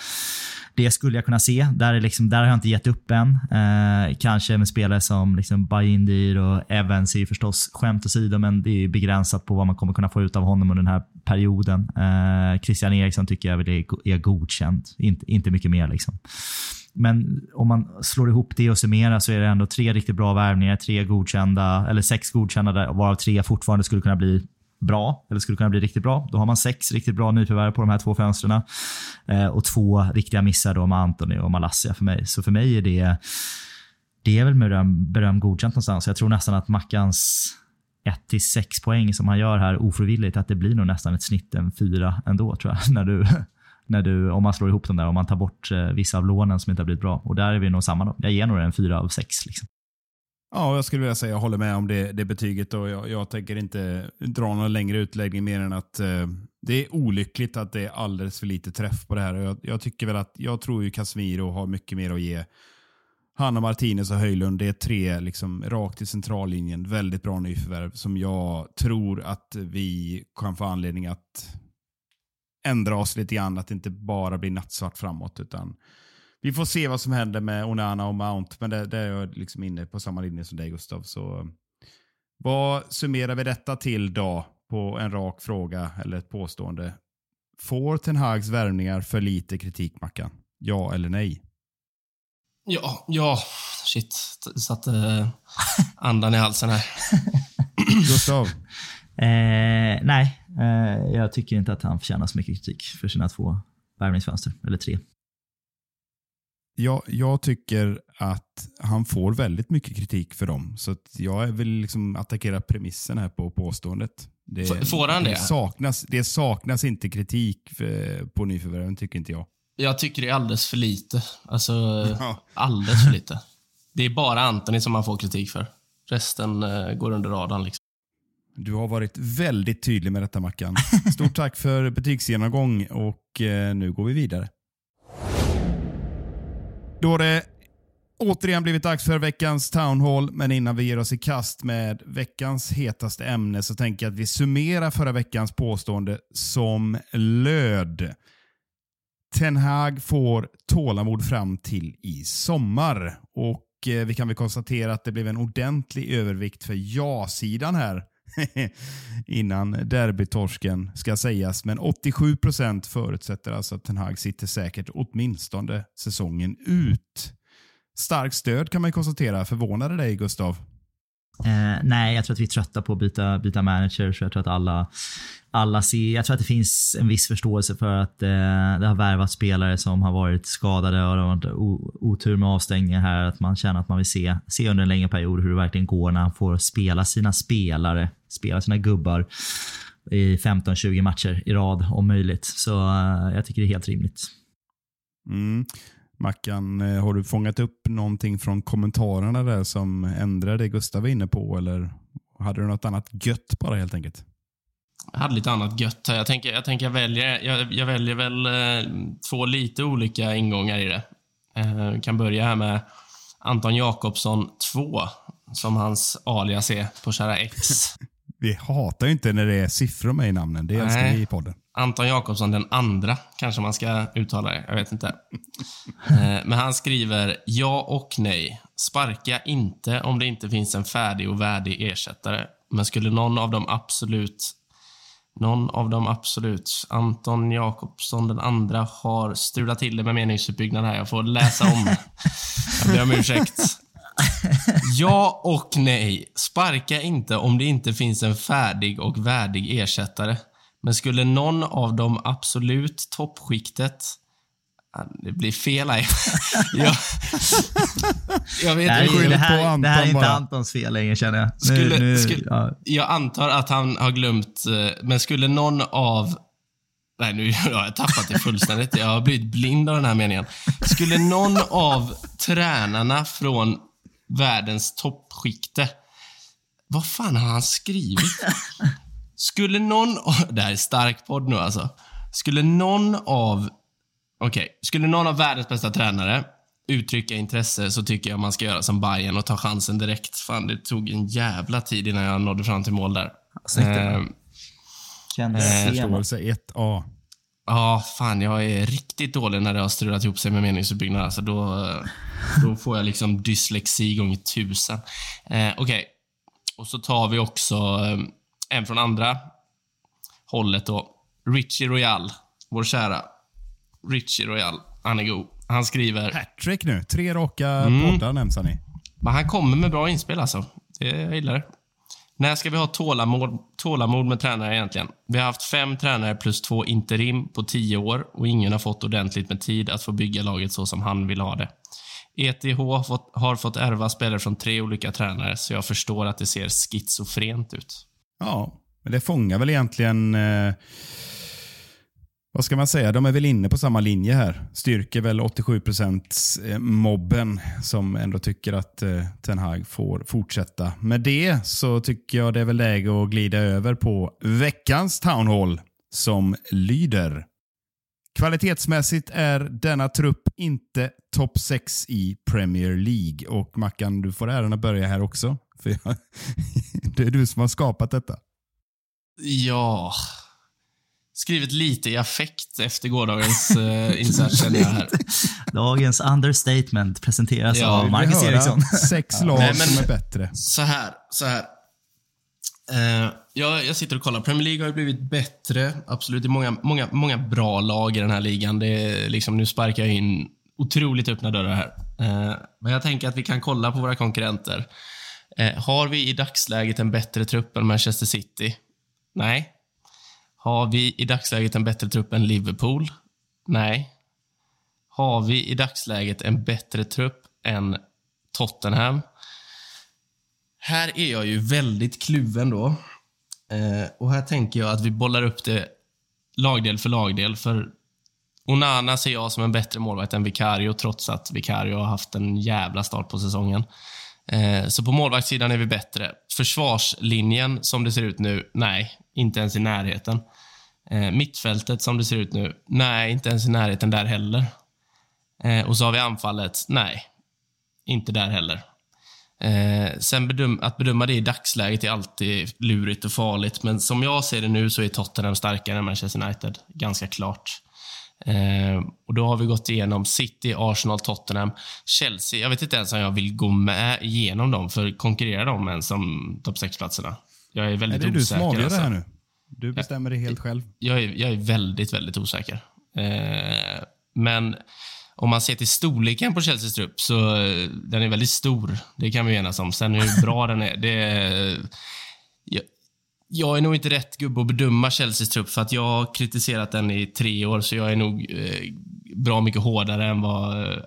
det skulle jag kunna se. Där, är liksom, där har jag inte gett upp än. Eh, kanske med spelare som liksom Bajindir och Evans är ju förstås skämt åsido, men det är begränsat på vad man kommer kunna få ut av honom under den här perioden. Eh, Christian Eriksson tycker jag väl är, är godkänd. Inte, inte mycket mer. liksom. Men om man slår ihop det och summerar så är det ändå tre riktigt bra värvningar, tre godkända, eller sex godkända varav tre fortfarande skulle kunna bli bra, eller skulle kunna bli riktigt bra. Då har man sex riktigt bra nyförvärv på de här två fönstren. Eh, och två riktiga missar då med Anthony och Malassia för mig. Så för mig är det, det är väl beröm, beröm godkänt någonstans. Jag tror nästan att Mackans 1 6 poäng som han gör här ofrivilligt, att det blir nog nästan ett snitt en 4 ändå tror jag. (laughs) När du, när du, om man slår ihop dem där, om man tar bort eh, vissa av lånen som inte har blivit bra. Och där är vi nog samma. Då. Jag ger nog en 4 av 6. Liksom. Ja, jag skulle vilja säga jag håller med om det, det betyget och jag, jag tänker inte dra någon längre utläggning mer än att eh, det är olyckligt att det är alldeles för lite träff på det här. Jag, jag tycker väl att, jag tror ju Casemiro har mycket mer att ge Hanna, Martinez och Höjlund, det är tre liksom, rakt i centrallinjen. Väldigt bra nyförvärv som jag tror att vi kan få anledning att ändra oss lite grann. Att det inte bara blir nattsvart framåt. utan vi får se vad som händer med Onana och Mount, men det, det är jag liksom inne på samma linje som dig Gustav. Så, vad summerar vi detta till då på en rak fråga eller ett påstående? Får Ten Hags värvningar för lite kritik, Mackan? Ja eller nej? Ja, ja. Shit. Satte uh, andan i halsen här. (laughs) Gustav? Eh, nej, eh, jag tycker inte att han förtjänar så mycket kritik för sina två värvningsfönster, eller tre. Jag, jag tycker att han får väldigt mycket kritik för dem. Så jag vill liksom attackera premissen här på påståendet. Det, får han det? Det saknas, det saknas inte kritik för, på nyförvärven, tycker inte jag. Jag tycker det är alldeles för lite. Alltså, (laughs) ja. alldeles för lite. Det är bara Antoni som man får kritik för. Resten uh, går under radarn. Liksom. Du har varit väldigt tydlig med detta Mackan. Stort tack för betygsgenomgång och uh, nu går vi vidare. Då har det återigen blivit dags för veckans Town Hall, men innan vi ger oss i kast med veckans hetaste ämne så tänker jag att vi summerar förra veckans påstående som löd. Ten Hag får tålamod fram till i sommar. Och eh, Vi kan väl konstatera att det blev en ordentlig övervikt för ja-sidan här (laughs) innan derbytorsken ska sägas. Men 87 procent förutsätter alltså att Ten Hag sitter säkert åtminstone säsongen ut. Starkt stöd kan man konstatera. Förvånade dig Gustav? Eh, nej, jag tror att vi är trötta på att byta, byta manager. Så jag tror att alla, alla ser, jag tror att det finns en viss förståelse för att eh, det har värvat spelare som har varit skadade och det har varit otur med avstängningar här. Att man känner att man vill se, se under en längre period hur det verkligen går när han får spela sina spelare, spela sina gubbar i 15-20 matcher i rad om möjligt. Så eh, jag tycker det är helt rimligt. Mm. Mackan, eh, har du fångat upp någonting från kommentarerna där som ändrade det Gustav var inne på? Eller hade du något annat gött bara helt enkelt? Jag hade lite annat gött. Jag tänker, jag, tänker jag, väljer, jag, jag väljer väl eh, två lite olika ingångar i det. Eh, kan börja här med Anton Jakobsson 2, som hans alias är på kära X. (laughs) vi hatar ju inte när det är siffror med i namnen. Det älskar vi i podden. Anton Jakobsson den andra, kanske man ska uttala det. Jag vet inte. (laughs) Eh, men han skriver ja och nej. Sparka inte om det inte finns en färdig och värdig ersättare. Men skulle någon av dem absolut någon av dem absolut. Anton Jakobsson den andra har strulat till det med meningsuppbyggnad här. Jag får läsa om. (laughs) Jag ber om ursäkt. Ja och nej. Sparka inte om det inte finns en färdig och värdig ersättare. Men skulle någon av dem absolut toppskiktet det blir fel här. (laughs) jag, jag vet inte. Det, det, här, det här är inte bara. Antons fel längre känner jag. Skulle, nu, skulle, ja. Jag antar att han har glömt, eh, men skulle någon av Nej, nu (laughs) har jag tappat det fullständigt. Jag har blivit blind av den här meningen. Skulle någon av tränarna från världens toppskikte. Vad fan har han skrivit? (laughs) Skulle någon (laughs) Det här är stark podd nu alltså. Skulle någon av... Okej. Okay. Skulle någon av världens bästa tränare uttrycka intresse så tycker jag man ska göra som Bayern och ta chansen direkt. Fan, det tog en jävla tid innan jag nådde fram till mål där. Snyggt. Eh, Kändes eh, Förståelse 1A. Ja, fan jag är riktigt dålig när det har strulat ihop sig med meningsuppbyggnad. Alltså då, då får jag liksom dyslexi gånger tusen. Eh, Okej, okay. och så tar vi också eh, en från andra hållet då. Richie Royal, vår kära Richie Royal. Han är god. Han skriver... Hattrick nu. Tre raka mm. poddar nämns han i. Men han kommer med bra inspel alltså. Det, jag gillar det. När ska vi ha tålamod, tålamod med tränare egentligen? Vi har haft fem tränare plus två interim på tio år och ingen har fått ordentligt med tid att få bygga laget så som han vill ha det. ETH har fått, har fått ärva spelare från tre olika tränare, så jag förstår att det ser schizofrent ut. Ja, men det fångar väl egentligen eh vad ska man säga? De är väl inne på samma linje här. Styrker väl 87% eh, mobben som ändå tycker att eh, Ten Hag får fortsätta. Med det så tycker jag det är väl läge att glida över på veckans Town Hall som lyder. Kvalitetsmässigt är denna trupp inte topp 6 i Premier League. Och Mackan, du får äran att börja här också. För jag, (laughs) det är du som har skapat detta. Ja. Skrivit lite i affekt efter gårdagens uh, insats känner jag här. Dagens understatement presenteras Ja, av Marcus Eriksson. Sex lag Nej, men- som är bättre. Så här, så här. Eh, jag, jag sitter och kollar. Premier League har ju blivit bättre. Absolut, det är många, många, många bra lag i den här ligan. Det är liksom, nu sparkar jag in otroligt öppna dörrar här. Eh, men jag tänker att vi kan kolla på våra konkurrenter. Eh, har vi i dagsläget en bättre trupp än Manchester City? Nej. Har vi i dagsläget en bättre trupp än Liverpool? Nej. Har vi i dagsläget en bättre trupp än Tottenham? Här är jag ju väldigt kluven då. Eh, och här tänker jag att vi bollar upp det lagdel för lagdel. För Onana ser jag som en bättre målvakt än Vicario, trots att Vicario har haft en jävla start på säsongen. Eh, så på målvaktssidan är vi bättre. Försvarslinjen, som det ser ut nu, nej, inte ens i närheten. Eh, mittfältet, som det ser ut nu, nej, inte ens i närheten där heller. Eh, och så har vi anfallet, nej, inte där heller. Eh, sen bedöm, att bedöma det i dagsläget är alltid lurigt och farligt, men som jag ser det nu så är Tottenham starkare än Manchester United. Ganska klart. Eh, och Då har vi gått igenom City, Arsenal, Tottenham, Chelsea. Jag vet inte ens om jag vill gå med igenom dem, för konkurrerar de ens om topp 6-platserna? Jag är Är väldigt det du osäker. som avgör det alltså. här nu? Du bestämmer det helt själv. Jag är, jag är väldigt, väldigt osäker. Eh, men om man ser till storleken på Chelseas trupp så eh, den är väldigt stor. Det kan vi enas om. Sen hur bra den är, det är jag, jag är nog inte rätt gubbe att bedöma Chelseas trupp för att jag har kritiserat den i tre år, så jag är nog eh, bra mycket hårdare än vad,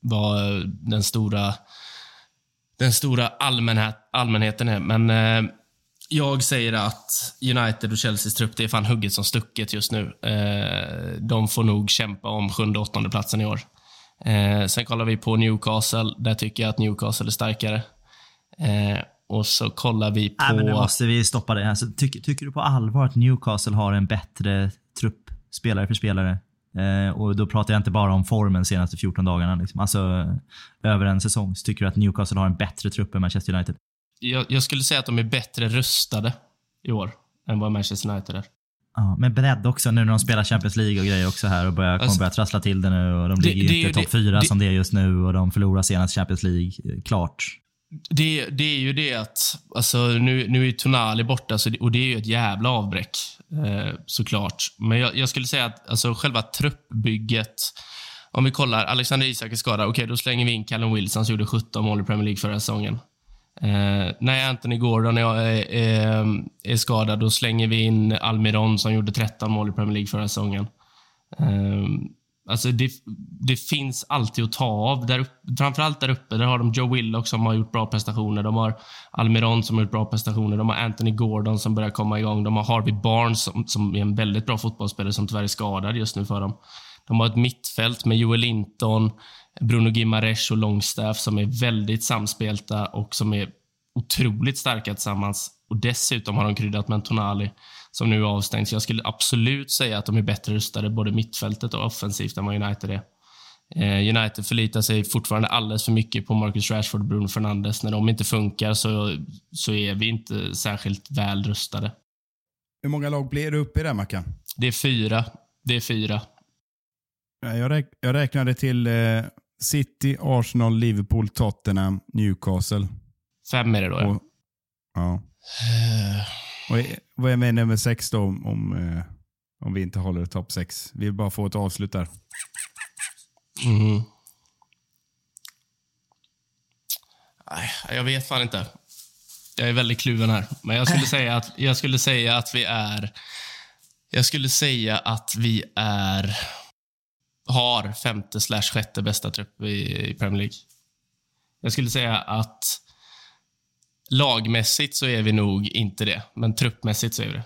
vad den stora den stora allmänhet, allmänheten är. Men eh, jag säger att United och Chelseas trupp, det är fan hugget som stucket just nu. Eh, de får nog kämpa om sjunde och åttonde platsen i år. Eh, sen kollar vi på Newcastle. Där tycker jag att Newcastle är starkare. Eh, och så kollar vi på... Nej, men nu måste vi stoppa det. Alltså, tycker, tycker du på allvar att Newcastle har en bättre trupp, spelare för spelare? Eh, och Då pratar jag inte bara om formen de senaste 14 dagarna. Liksom. Alltså, över en säsong. Så tycker du att Newcastle har en bättre trupp än Manchester United? Jag, jag skulle säga att de är bättre rustade i år än vad Manchester United är. Ja, men bredd också nu när de spelar Champions League och grejer också här och börjar, kommer Alltså, börja trassla till det nu. Och de det- ligger det inte topp fyra som det är just nu och de förlorar senast Champions League. Eh, Klart. Det, det är ju det att, alltså nu, nu är Tonali borta så det, och det är ju ett jävla avbräck. Eh, såklart. Men jag, jag skulle säga att alltså, själva truppbygget, om vi kollar, Alexander Isak är skadad, okej då slänger vi in Callum Wilson som gjorde 17 mål i Premier League förra säsongen. Eh, när Anthony Gordon är, är, är skadad, då slänger vi in Almiron som gjorde 13 mål i Premier League förra säsongen. Eh, alltså det, det finns alltid att ta av. Där upp, framförallt där uppe. Där har de Joe Willock som har gjort bra prestationer. De har Almiron som har gjort bra prestationer. De har Anthony Gordon som börjar komma igång. De har Harvey Barnes som, som är en väldigt bra fotbollsspelare som tyvärr är skadad just nu för dem. De har ett mittfält med Joel Linton, Bruno Gimares och Longstaff som är väldigt samspelta och som är otroligt starka tillsammans. Och Dessutom har de kryddat med en Tonali som nu är avstängd. Så jag skulle absolut säga att de är bättre rustade både mittfältet och offensivt än vad United är. Eh, United förlitar sig fortfarande alldeles för mycket på Marcus Rashford och Bruno Fernandes. När de inte funkar så, så är vi inte särskilt väl rustade. Hur många lag blir det uppe i där, Mackan? Det är fyra. Det är fyra. Ja, Jag, räk jag räknade till eh, City, Arsenal, Liverpool, Tottenham, Newcastle. Fem är det då, ja. Och, ja. Och, i- vad är med nummer sex då om, om, eh, om vi inte håller topp sex? Vi vill bara få ett avslut där. Nej, jag vet fan inte. Jag är väldigt kluven här. Men jag skulle (laughs) säga att, jag skulle säga att vi är... Jag skulle säga att vi är... Har femte slash sjätte bästa trupp i, i Premier League. Jag skulle säga att lagmässigt så är vi nog inte det, men truppmässigt så är vi det.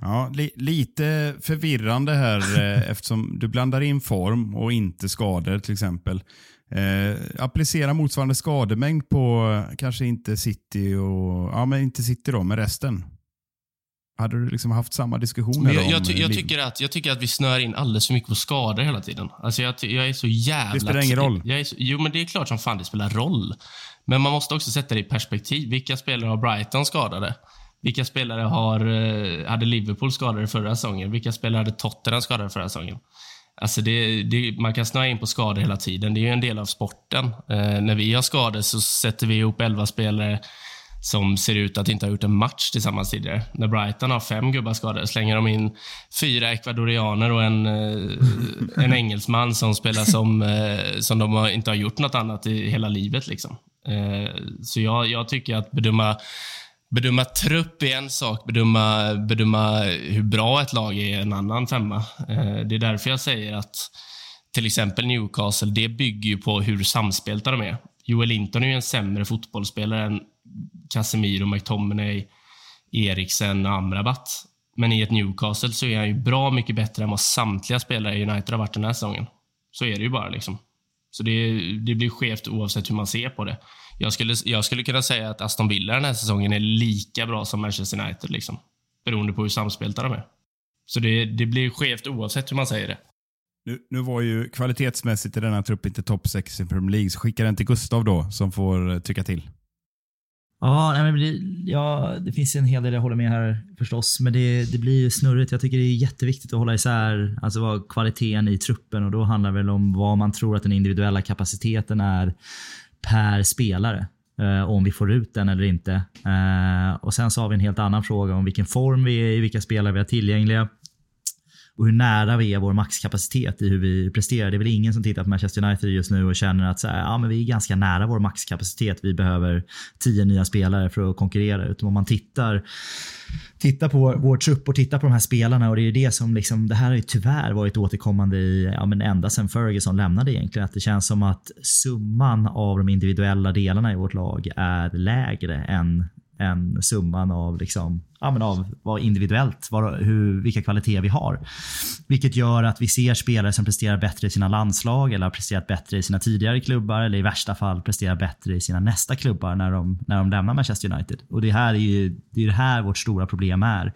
Ja, li lite förvirrande här (laughs) eh, eftersom du blandar in form och inte skador till exempel. Eh, applicera motsvarande skademängd på eh, kanske inte City och ja, men inte City då, men resten. Hade du liksom haft samma diskussioner jag, jag, ty, jag, Liv? tycker att, jag tycker att vi snör in alldeles för mycket på skador hela tiden. Alltså jag, jag är så jävla... Det spelar ingen roll. Jag är så, jo, men det är klart som fan det spelar roll. Men man måste också sätta det i perspektiv. Vilka spelare har Brighton skadade? Vilka spelare har, eh, hade Liverpool skadade förra säsongen? Vilka spelare hade Tottenham skadade förra säsongen? Alltså det, det, man kan snöa in på skador hela tiden. Det är ju en del av sporten. Eh, när vi har skador så sätter vi ihop elva spelare som ser ut att inte ha gjort en match tillsammans tidigare. När Brighton har fem gubbar skadade slänger de in fyra ecuadorianer och en, eh, en engelsman som spelar som, eh, som de inte har gjort något annat i hela livet. Liksom. Eh, så jag, jag tycker att bedöma Bedöma trupp är en sak, bedöma, bedöma hur bra ett lag är en annan femma. Det är därför jag säger att till exempel Newcastle, det bygger ju på hur samspelta de är. Joel Linton är ju en sämre fotbollsspelare än Casemiro, McTominay, Eriksen och Amrabat. Men i ett Newcastle så är han ju bra mycket bättre än vad samtliga spelare i United har varit den här säsongen. Så är det ju bara. liksom. Så det, det blir skevt oavsett hur man ser på det. Jag skulle, jag skulle kunna säga att Aston Villa den här säsongen är lika bra som Manchester United. Liksom, beroende på hur samspelta de är. Så det, det blir skevt oavsett hur man säger det. Nu, nu var ju kvalitetsmässigt i denna trupp inte topp 6 i Premier League, så skicka den till Gustav då, som får eh, tycka till. Ja, nej, men det, ja, det finns en hel del jag håller med här förstås, men det, det blir ju snurrigt. Jag tycker det är jätteviktigt att hålla isär alltså vad kvaliteten i truppen och då handlar det väl om vad man tror att den individuella kapaciteten är per spelare. Eh, om vi får ut den eller inte. Eh, och Sen så har vi en helt annan fråga om vilken form vi är i, vilka spelare vi har tillgängliga och hur nära vi är vår maxkapacitet i hur vi presterar. Det är väl ingen som tittar på Manchester United just nu och känner att så här, ja, men vi är ganska nära vår maxkapacitet. Vi behöver tio nya spelare för att konkurrera. Utan om man tittar, tittar på vår, vår trupp och tittar på de här spelarna och det är det som liksom, det här har ju tyvärr varit återkommande i, ja, men ända sedan Ferguson lämnade egentligen. Att det känns som att summan av de individuella delarna i vårt lag är lägre än än summan av, liksom, ja, men av vad individuellt, vad, hur, vilka kvaliteter vi har. Vilket gör att vi ser spelare som presterar bättre i sina landslag eller har presterat bättre i sina tidigare klubbar eller i värsta fall presterar bättre i sina nästa klubbar när de, när de lämnar Manchester United. Och det här är ju det, är det här vårt stora problem är.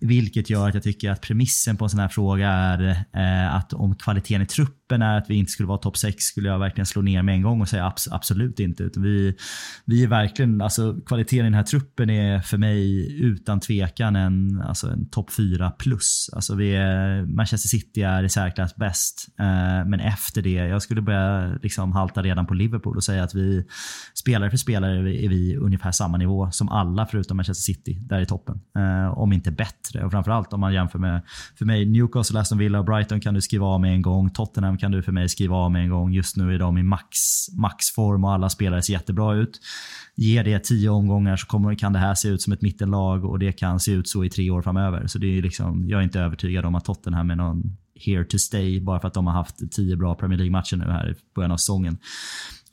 Vilket gör att jag tycker att premissen på en sån här fråga är eh, att om kvaliteten i truppen är att vi inte skulle vara topp 6 skulle jag verkligen slå ner med en gång och säga abs absolut inte. Utan vi, vi är verkligen, alltså kvaliteten i den här truppen är för mig utan tvekan en, alltså en topp 4 plus. Alltså vi är, Manchester City är i särklass bäst. Eh, men efter det, jag skulle börja liksom halta redan på Liverpool och säga att vi spelare för spelare är vi, är vi ungefär samma nivå som alla förutom Manchester City där i toppen. Eh, om inte bättre. Och framförallt om man jämför med, för mig, Newcastle, Aston Villa och Brighton kan du skriva av med en gång. Tottenham kan du för mig skriva av med en gång. Just nu är de i max, maxform och alla spelare ser jättebra ut. Ger det tio omgångar så kommer, kan det här se ut som ett mittenlag och det kan se ut så i tre år framöver. Så det är liksom, jag är inte övertygad om att Tottenham är någon here to stay bara för att de har haft tio bra Premier League-matcher nu här i början av säsongen.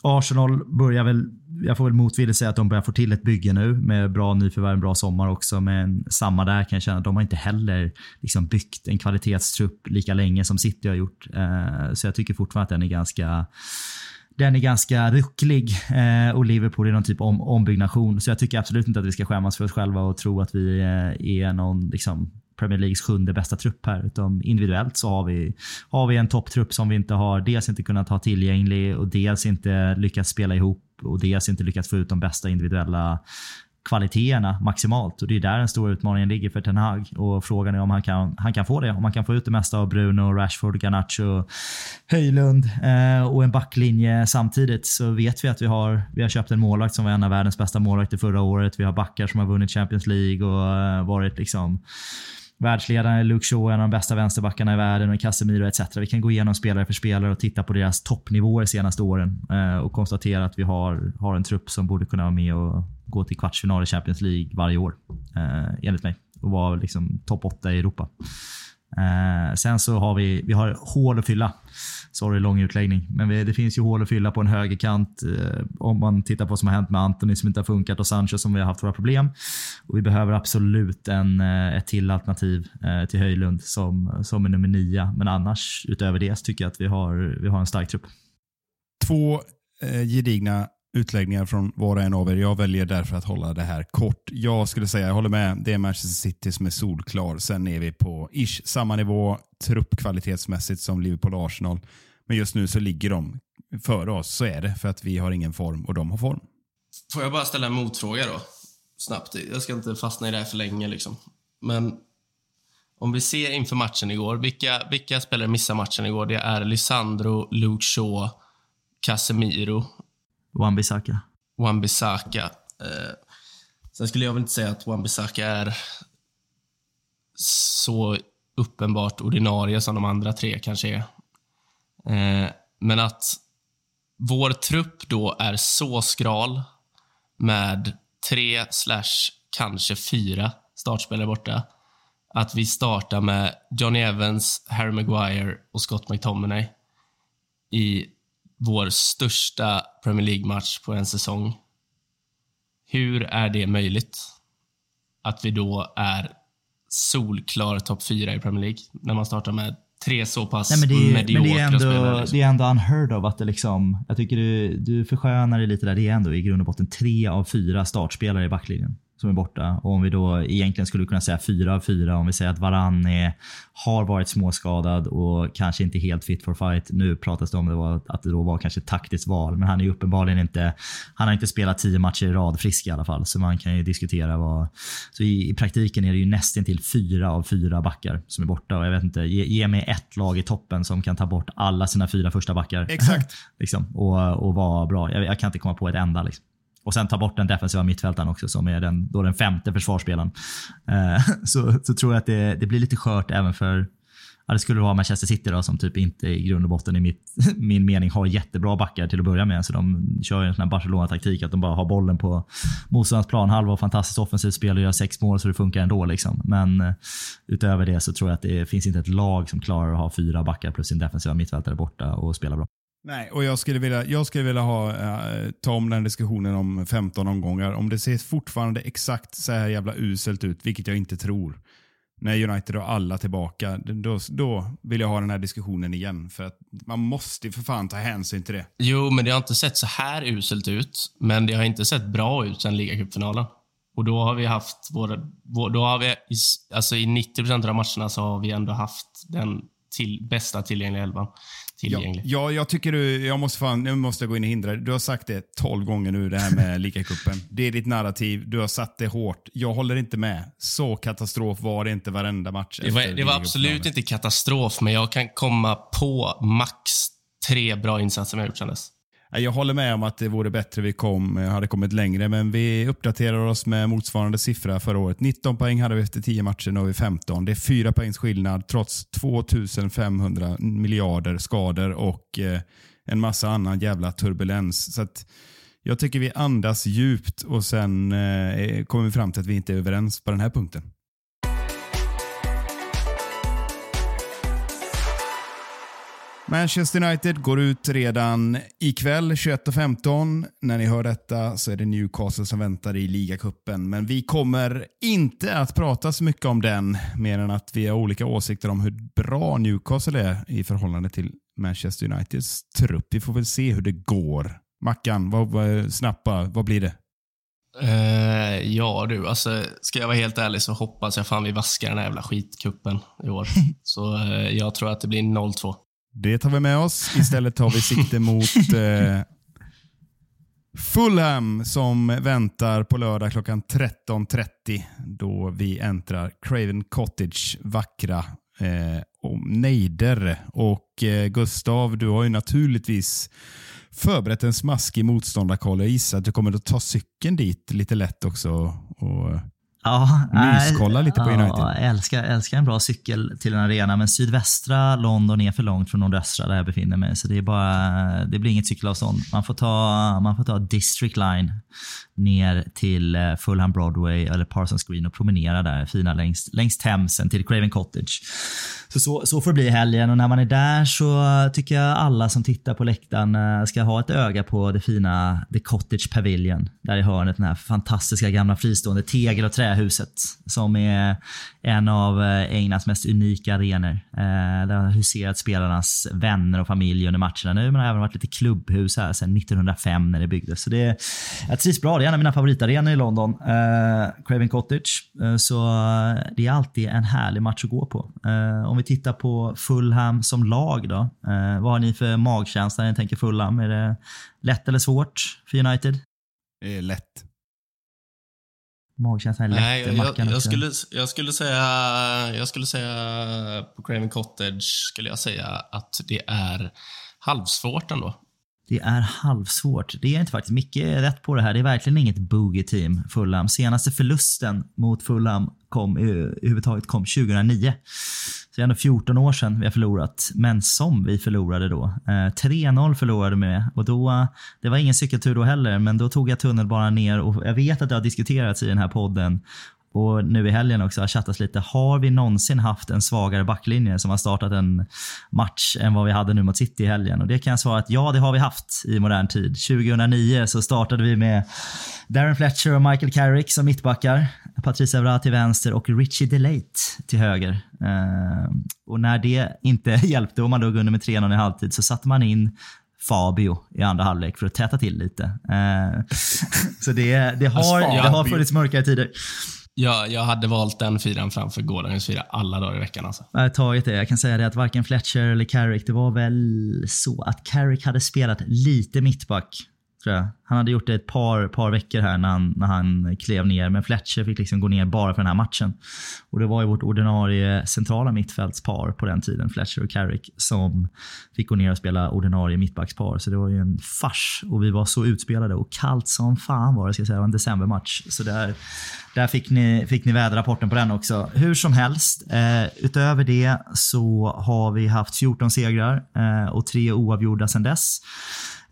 Arsenal börjar väl, jag får väl motvilligt säga att de börjar få till ett bygge nu med bra nyförvärv, en bra sommar också. Men samma där kan jag känna de har inte heller liksom byggt en kvalitetstrupp lika länge som City har gjort. Eh, så jag tycker fortfarande att den är ganska den är ganska rucklig eh, och Liverpool är någon typ av om, ombyggnation. Så jag tycker absolut inte att vi ska skämmas för oss själva och tro att vi eh, är någon liksom, Premier Leagues sjunde bästa trupp här. Utan individuellt så har vi, har vi en topptrupp som vi inte har dels inte kunnat ha tillgänglig och dels inte lyckats spela ihop och dels inte lyckats få ut de bästa individuella kvaliteterna maximalt. Och Det är där den stora utmaningen ligger för Ten Hag. Och Frågan är om han kan, han kan få det. Om han kan få ut det mesta av Bruno, Rashford, Garnacho, Höjlund eh, och en backlinje samtidigt så vet vi att vi har, vi har köpt en målvakt som var en av världens bästa målvakter förra året. Vi har backar som har vunnit Champions League och eh, varit liksom Världsledaren Luke Shaw, en av de bästa vänsterbackarna i världen och Casemiro etc. Vi kan gå igenom spelare för spelare och titta på deras toppnivåer senaste åren eh, och konstatera att vi har, har en trupp som borde kunna vara med och gå till kvartsfinal i Champions League varje år. Eh, enligt mig. Och vara liksom topp 8 i Europa. Eh, sen så har vi, vi har hål att fylla. Sorry, lång utläggning. Men vi, det finns ju hål att fylla på en högerkant. Eh, om man tittar på vad som har hänt med Antoni som inte har funkat och Sancho som vi har haft våra problem. Och vi behöver absolut en, eh, ett till alternativ eh, till Höjlund som, som är nummer nio. Men annars, utöver det, så tycker jag att vi har, vi har en stark trupp. Två eh, gedigna utläggningar från var och en av er. Jag väljer därför att hålla det här kort. Jag skulle säga, jag håller med, det är Manchester City som är solklar. Sen är vi på ish samma nivå truppkvalitetsmässigt som Liverpool och Arsenal. Men just nu så ligger de före oss, så är det. För att vi har ingen form och de har form. Får jag bara ställa en motfråga då? Snabbt. Jag ska inte fastna i det här för länge. Liksom. Men om vi ser inför matchen igår, vilka, vilka spelare missar matchen igår? Det är Lisandro, Luke Shaw, Casemiro, Wan-Bissaka. Wan-Bissaka. Eh, sen skulle jag väl inte säga att Wan-Bissaka är så uppenbart ordinarie som de andra tre kanske är. Eh, men att vår trupp då är så skral med tre slash kanske fyra startspelare borta. Att vi startar med Johnny Evans, Harry Maguire och Scott McTominay i vår största Premier League-match på en säsong. Hur är det möjligt? Att vi då är solklar topp fyra i Premier League när man startar med tre så pass Nej, men det, är, mediokra men det är ändå, spelare. Liksom. Det är ändå unheard of att det liksom... Jag tycker du, du förskönar det lite där. Det är ändå i grund och botten tre av fyra startspelare i backlinjen som är borta. Och om vi då egentligen skulle kunna säga fyra av fyra, om vi säger att Varann är, har varit småskadad och kanske inte helt fit for fight. Nu pratas det om det var, att det då var kanske ett taktiskt val, men han är uppenbarligen inte, han har inte spelat tio matcher i rad frisk i alla fall, så man kan ju diskutera vad... Så i, i praktiken är det ju nästan till fyra av fyra backar som är borta och jag vet inte, ge, ge mig ett lag i toppen som kan ta bort alla sina fyra första backar. Exakt. (laughs) liksom, och, och vara bra. Jag, jag kan inte komma på ett enda. Liksom. Och sen ta bort den defensiva mittfältaren också som är den, då den femte försvarsspelaren. Eh, (laughs) så, så tror jag att det, det blir lite skört även för Ja, det skulle vara Manchester City då, som typ inte i grund och botten i mitt, (laughs) min mening har jättebra backar till att börja med. Så de kör ju en sån här Barcelona-taktik att de bara har bollen på motståndarens planhalva och fantastiskt offensivt spel och gör sex mål så det funkar ändå. Liksom. Men eh, utöver det så tror jag att det finns inte ett lag som klarar att ha fyra backar plus sin defensiva mittfältare borta och spela bra. Nej, och jag skulle vilja, jag skulle vilja ha, äh, ta om den diskussionen om 15 omgångar. Om det ser fortfarande exakt så här jävla uselt ut, vilket jag inte tror, när United har alla tillbaka, då, då vill jag ha den här diskussionen igen. För att man måste för fan ta hänsyn till det. Jo, men det har inte sett så här uselt ut, men det har inte sett bra ut sen ligacupfinalen. Och då har vi haft våra, vår, då har vi, i, alltså i 90 procent av matcherna så har vi ändå haft den till, bästa tillgängliga elvan. Ja, ja, jag tycker du, jag måste fan, nu måste jag gå in och hindra dig. Du har sagt det tolv gånger nu, det här med (laughs) ligacupen. Det är ditt narrativ, du har satt det hårt. Jag håller inte med. Så katastrof var det inte varenda match. Det var, det var absolut inte katastrof, men jag kan komma på max tre bra insatser som jag gjort sedan dess. Jag håller med om att det vore bättre vi kom, eh, hade kommit längre, men vi uppdaterar oss med motsvarande siffra förra året. 19 poäng hade vi efter 10 matcher, nu har vi 15. Det är 4 poängs skillnad trots 2500 miljarder skador och eh, en massa annan jävla turbulens. Så att jag tycker vi andas djupt och sen eh, kommer vi fram till att vi inte är överens på den här punkten. Manchester United går ut redan ikväll 21.15. När ni hör detta så är det Newcastle som väntar i ligacupen. Men vi kommer inte att prata så mycket om den, mer än att vi har olika åsikter om hur bra Newcastle är i förhållande till Manchester Uniteds trupp. Vi får väl se hur det går. Mackan, vad, vad, snappa, vad blir det? Uh, ja du, alltså ska jag vara helt ärlig så hoppas jag fan vi vaskar den här jävla skitkuppen i år. (laughs) så uh, jag tror att det blir 0-2. Det tar vi med oss. Istället tar vi sikte mot (laughs) eh, Fulham som väntar på lördag klockan 13.30 då vi äntrar Craven Cottage vackra eh, nejder. Och eh, Gustav, du har ju naturligtvis förberett en smaskig motståndarkoll. Jag gissar att du kommer att ta cykeln dit lite lätt också. Och, Ja, Myskolla lite på United. Ja, älskar, älskar en bra cykel till en arena, men sydvästra London är för långt från nordöstra där jag befinner mig. Så det, är bara, det blir inget cykelavstånd. Man får, ta, man får ta District Line ner till eh, Fulham Broadway eller Parsons Green och promenera där fina längs, längs Themsen till Craven Cottage. Så, så, så får det bli i helgen och när man är där så tycker jag alla som tittar på läktaren eh, ska ha ett öga på det fina The Cottage Pavilion. Där i hörnet, den här fantastiska gamla fristående tegel och trähuset som är en av eh, Englands mest unika arenor. Eh, där har huserat spelarnas vänner och familj under matcherna nu men har även varit lite klubbhus här sedan 1905 när det byggdes. Så det, jag trivs bra. Det är en av mina favoritarenor i London, eh, Craven Cottage. Eh, så det är alltid en härlig match att gå på. Om vi tittar på Fulham som lag då. Eh, vad har ni för magkänsla när ni tänker Fulham? Är det lätt eller svårt för United? Det är lätt. Magkänslan är lätt. Nej, jag, jag, jag, skulle, jag, skulle säga, jag skulle säga på Craven Cottage skulle jag säga att det är halvsvårt ändå. Det är halvsvårt. Det är inte faktiskt. Micke är rätt på det här. Det är verkligen inget boogie-team, Fulham. Senaste förlusten mot Fulham kom, eh, överhuvudtaget kom 2009. Så det är ändå 14 år sedan vi har förlorat, men som vi förlorade då. Eh, 3-0 förlorade vi med och då, det var ingen cykeltur då heller, men då tog jag tunnelbanan ner och jag vet att det har diskuterats i den här podden och nu i helgen också har chattats lite. Har vi någonsin haft en svagare backlinje som har startat en match än vad vi hade nu mot City i helgen? Och det kan jag svara att ja, det har vi haft i modern tid. 2009 så startade vi med Darren Fletcher och Michael Carrick som mittbackar. Patrice Evra till vänster och Richie DeLate till höger. Eh, och när det inte (laughs) hjälpte och man låg under med 3-0 i halvtid så satte man in Fabio i andra halvlek för att täta till lite. Eh, (laughs) så det, det, har, det har funnits mörkare tider. Jag, jag hade valt den fyran framför gårdagens fyra alla dagar i veckan. Alltså. Jag har tagit det. Jag kan säga det att varken Fletcher eller Carrick, det var väl så att Carrick hade spelat lite mittback. Tror jag. Han hade gjort det ett par, par veckor här när han, när han klev ner, men Fletcher fick liksom gå ner bara för den här matchen. Och Det var ju vårt ordinarie centrala mittfältspar på den tiden, Fletcher och Carrick, som fick gå ner och spela ordinarie mittbackspar. Så det var ju en fars och vi var så utspelade och kallt som fan var det, ska jag säga. Det var en decembermatch. Så där, där fick ni, fick ni väderrapporten på den också. Hur som helst, eh, utöver det så har vi haft 14 segrar eh, och tre oavgjorda sedan dess.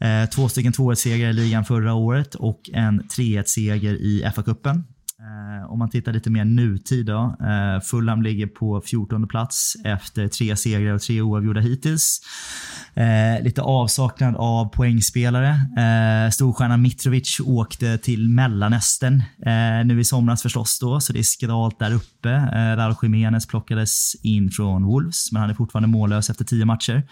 Eh, två stycken 2-1-segrar i ligan förra året och en 3-1-seger i FA-cupen. Eh, om man tittar lite mer nutid då. Eh, Fulham ligger på 14 plats efter tre segrar och tre oavgjorda hittills. Eh, lite avsaknad av poängspelare. Eh, storstjärnan Mitrovic åkte till Mellanöstern eh, nu i somras förstås då, så det är skralt där uppe. Eh, Jiménez plockades in från Wolves, men han är fortfarande mållös efter tio matcher.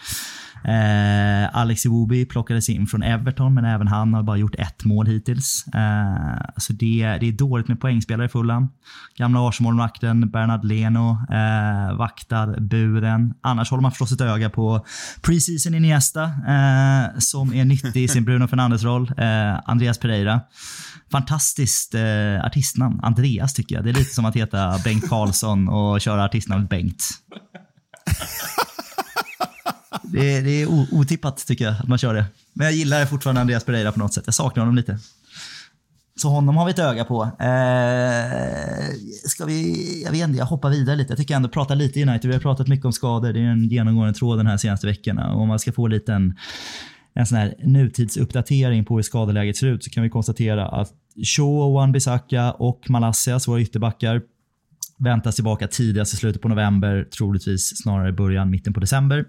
Eh, Alex Iwobi plockades in från Everton, men även han har bara gjort ett mål hittills. Eh, så det, det är dåligt med poängspelare i Fulham. Gamla Arsenal-målvakten Bernard Leno eh, vaktar buren. Annars håller man förstås ett öga på preseason Iniesta, eh, som är nyttig i sin Bruno Fernandes-roll. Eh, Andreas Pereira. Fantastiskt eh, artistnamn. Andreas tycker jag. Det är lite som att heta Bengt Karlsson och köra artistnamnet Bengt. Det är, det är otippat tycker jag att man kör det. Men jag gillar fortfarande Andreas Pereira på något sätt. Jag saknar honom lite. Så honom har vi ett öga på. Eh, ska vi, jag vet inte, jag hoppar vidare lite. Jag tycker ändå prata lite United. Vi har pratat mycket om skador. Det är en genomgående tråd den här senaste veckorna. Och om man ska få lite en, en sån här nutidsuppdatering på hur skadeläget ser ut så kan vi konstatera att Shaw, Wan-Bissaka och Malassias, våra ytterbackar, väntas tillbaka tidigast i slutet på november, troligtvis snarare i början, mitten på december.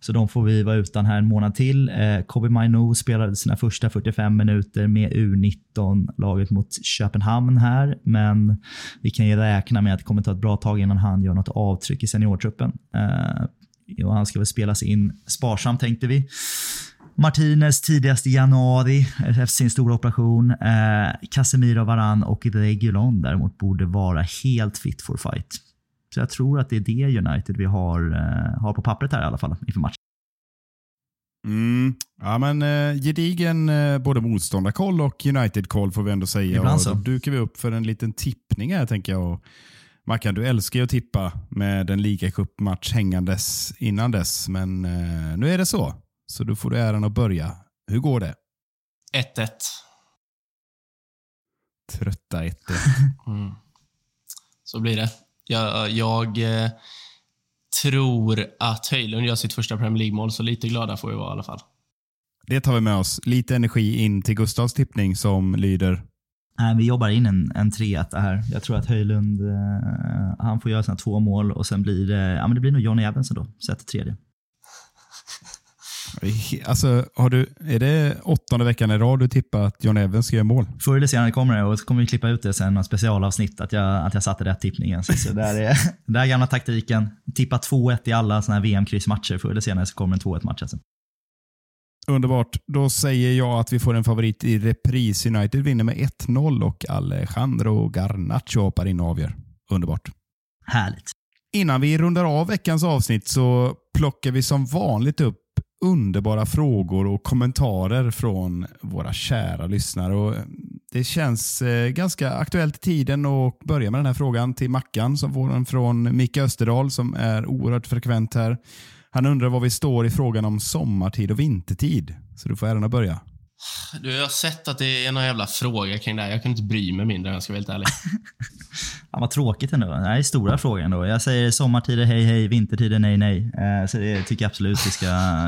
Så de får vi vara utan här en månad till. Eh, Kobe Mainu spelade sina första 45 minuter med U19-laget mot Köpenhamn här, men vi kan ju räkna med att det kommer ta ett bra tag innan han gör något avtryck i seniortruppen. Eh, och han ska väl spelas in sparsamt tänkte vi. Martinez tidigast i januari efter sin stora operation. Eh, Casemiro, Varan och Regulon däremot borde vara helt fit for fight. Så jag tror att det är det United vi har, eh, har på pappret här i alla fall inför matchen. Mm. Ja, men eh, gedigen eh, både motståndarkoll och United-koll får vi ändå säga. Ibland Och så. Då dukar vi upp för en liten tippning här tänker jag. Och Mackan, du älskar ju att tippa med en ligacupmatch hängandes innan dess, men eh, nu är det så. Så då får du äran att börja. Hur går det? 1-1. Trötta 1 (laughs) Mm. Så blir det. Jag, jag eh, tror att Höjlund gör sitt första Premier League-mål, så lite glada får vi vara i alla fall. Det tar vi med oss. Lite energi in till Gustavs tippning som lyder Nej, vi jobbar in en, en 3 här. Jag tror att Höjlund eh, han får göra sina två mål och sen blir det, ja, men det blir nog Johnny Evans då, sätter tredje. Alltså, har du, är det åttonde veckan i rad du tippar att John Evans ska göra mål? Förr eller senare kommer det och så kommer vi klippa ut det sen, något specialavsnitt, att jag, att jag satte rätt tippningen. Så, så där är (laughs) där är gamla taktiken. Tippa 2-1 i alla såna här VM-kryssmatcher. Förr eller senare så kommer en 2-1-match. Alltså. Underbart. Då säger jag att vi får en favorit i repris. United vinner med 1-0 och Alejandro Garnacho hoppar in och avgör. Underbart. Härligt. Innan vi rundar av veckans avsnitt så plockar vi som vanligt upp underbara frågor och kommentarer från våra kära lyssnare. Och det känns eh, ganska aktuellt i tiden att börja med den här frågan till Mackan som får den från Micke Österdal som är oerhört frekvent här. Han undrar var vi står i frågan om sommartid och vintertid. Så du får äran att börja. Du, jag har sett att det är någon jävla fråga kring det här. Jag kan inte bry mig mindre om jag ska vara helt ärlig. (laughs) Ja, vad tråkigt ändå. Det här är stora frågor ändå. Jag säger sommartider hej hej, vintertider nej nej. Eh, så det tycker jag absolut vi ska,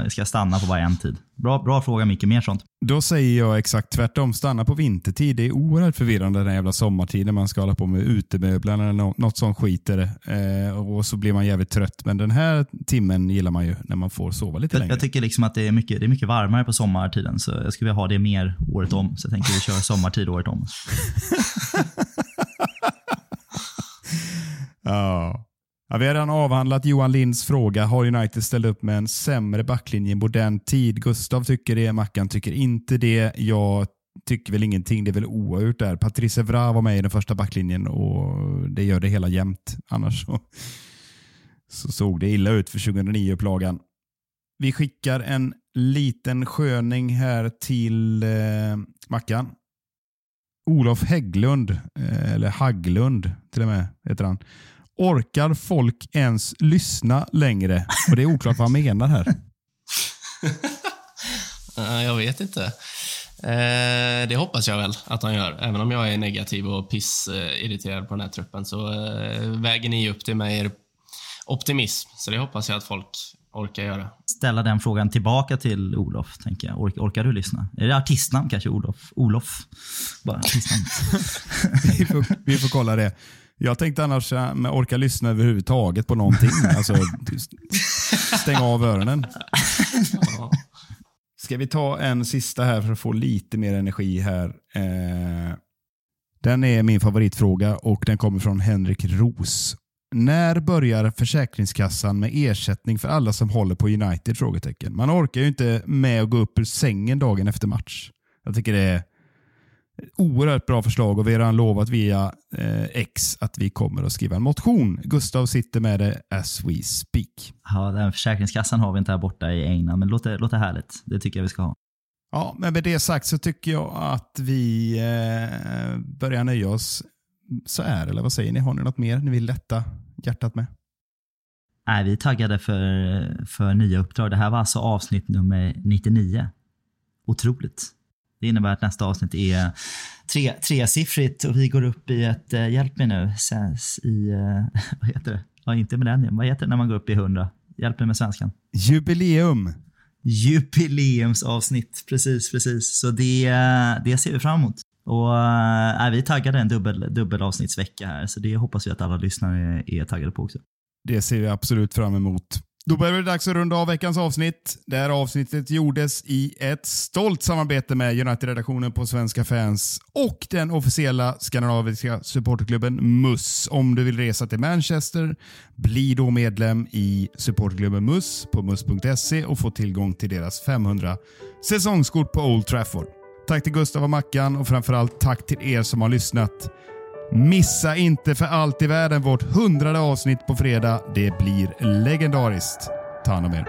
ska stanna på bara en tid. Bra, bra fråga Micke, mer sånt. Då säger jag exakt tvärtom. Stanna på vintertid. Det är oerhört förvirrande den jävla sommartiden man ska hålla på med utemöbler eller något sånt skit. Eh, och så blir man jävligt trött. Men den här timmen gillar man ju när man får sova lite Jag, längre. jag tycker liksom att det är, mycket, det är mycket varmare på sommartiden, så jag skulle vilja ha det mer året om. Så jag tänker vi kör sommartid året om. (laughs) Ja. Ja, vi har redan avhandlat Johan Linds fråga. Har United ställt upp med en sämre backlinje i modern tid? Gustav tycker det, Mackan tycker inte det. Jag tycker väl ingenting. Det är väl oavgjort där. Patrice Evra var med i den första backlinjen och det gör det hela jämnt. Annars så, så såg det illa ut för 2009-upplagan. Vi skickar en liten sköning här till eh, Mackan. Olof Hägglund, eh, eller Hagglund till och med, heter han. Orkar folk ens lyssna längre? Och det är oklart vad han menar här. (laughs) Eh, jag vet inte. Eh, det hoppas jag väl att han gör. Även om jag är negativ och pissirriterad på den här truppen så väger ni upp till med er optimism. Så det hoppas jag att folk orkar göra. Ställa den frågan tillbaka till Olof, tänker jag. Ork, orkar du lyssna? Är det artistnamn kanske, Olof? Olof? Bara artistnamn. (laughs) Vi får, vi får kolla det. Jag tänkte annars eh, med orka lyssna överhuvudtaget på någonting. Alltså, stäng av öronen. Ska vi ta en sista här för att få lite mer energi här. Eh, den är min favoritfråga och den kommer från Henrik Ros. När börjar Försäkringskassan med ersättning för alla som håller på United? Frågetecken. Man orkar ju inte med att gå upp ur sängen dagen efter match. Jag tycker det är ett oerhört bra förslag och vi har redan lovat via eh, X att vi kommer att skriva en motion. Gustav sitter med det as we speak. Ja, den Försäkringskassan har vi inte här borta i England, men låter, låter härligt. Det tycker jag vi ska ha. Ja, men med det sagt så tycker jag att vi eh, börjar nöja oss så är det, eller vad säger ni? Har ni något mer ni vill lätta hjärtat med? Nej, vi är taggade för, för nya uppdrag. Det här var alltså avsnitt nummer 99. Otroligt. Det innebär att nästa avsnitt är tre, tresiffrigt och vi går upp i ett, eh, hjälp mig nu, Sens i, eh, (laughs) vad heter det? Ja, inte millennium. Vad heter det när man går upp i 100? Hjälp mig med svenskan. Jubileum! Jubileumsavsnitt, precis, precis. Så det, det ser vi fram emot. Och äh, vi är taggade en dubbel, avsnittsvecka här, så det hoppas vi att alla lyssnare är taggade på också. Det ser vi absolut fram emot. Då börjar det dags att runda av veckans avsnitt. Det här avsnittet gjordes i ett stolt samarbete med United-redaktionen på Svenska fans och den officiella skandinaviska supporterklubben MUS. Om du vill resa till Manchester, bli då medlem i supporterklubben MUS på mus.se och få tillgång till deras 500 säsongskort på Old Trafford. Tack till Gustav och Mackan och framförallt tack till er som har lyssnat. Missa inte för allt i världen vårt hundrade avsnitt på fredag. Det blir legendariskt. Ta hand om er.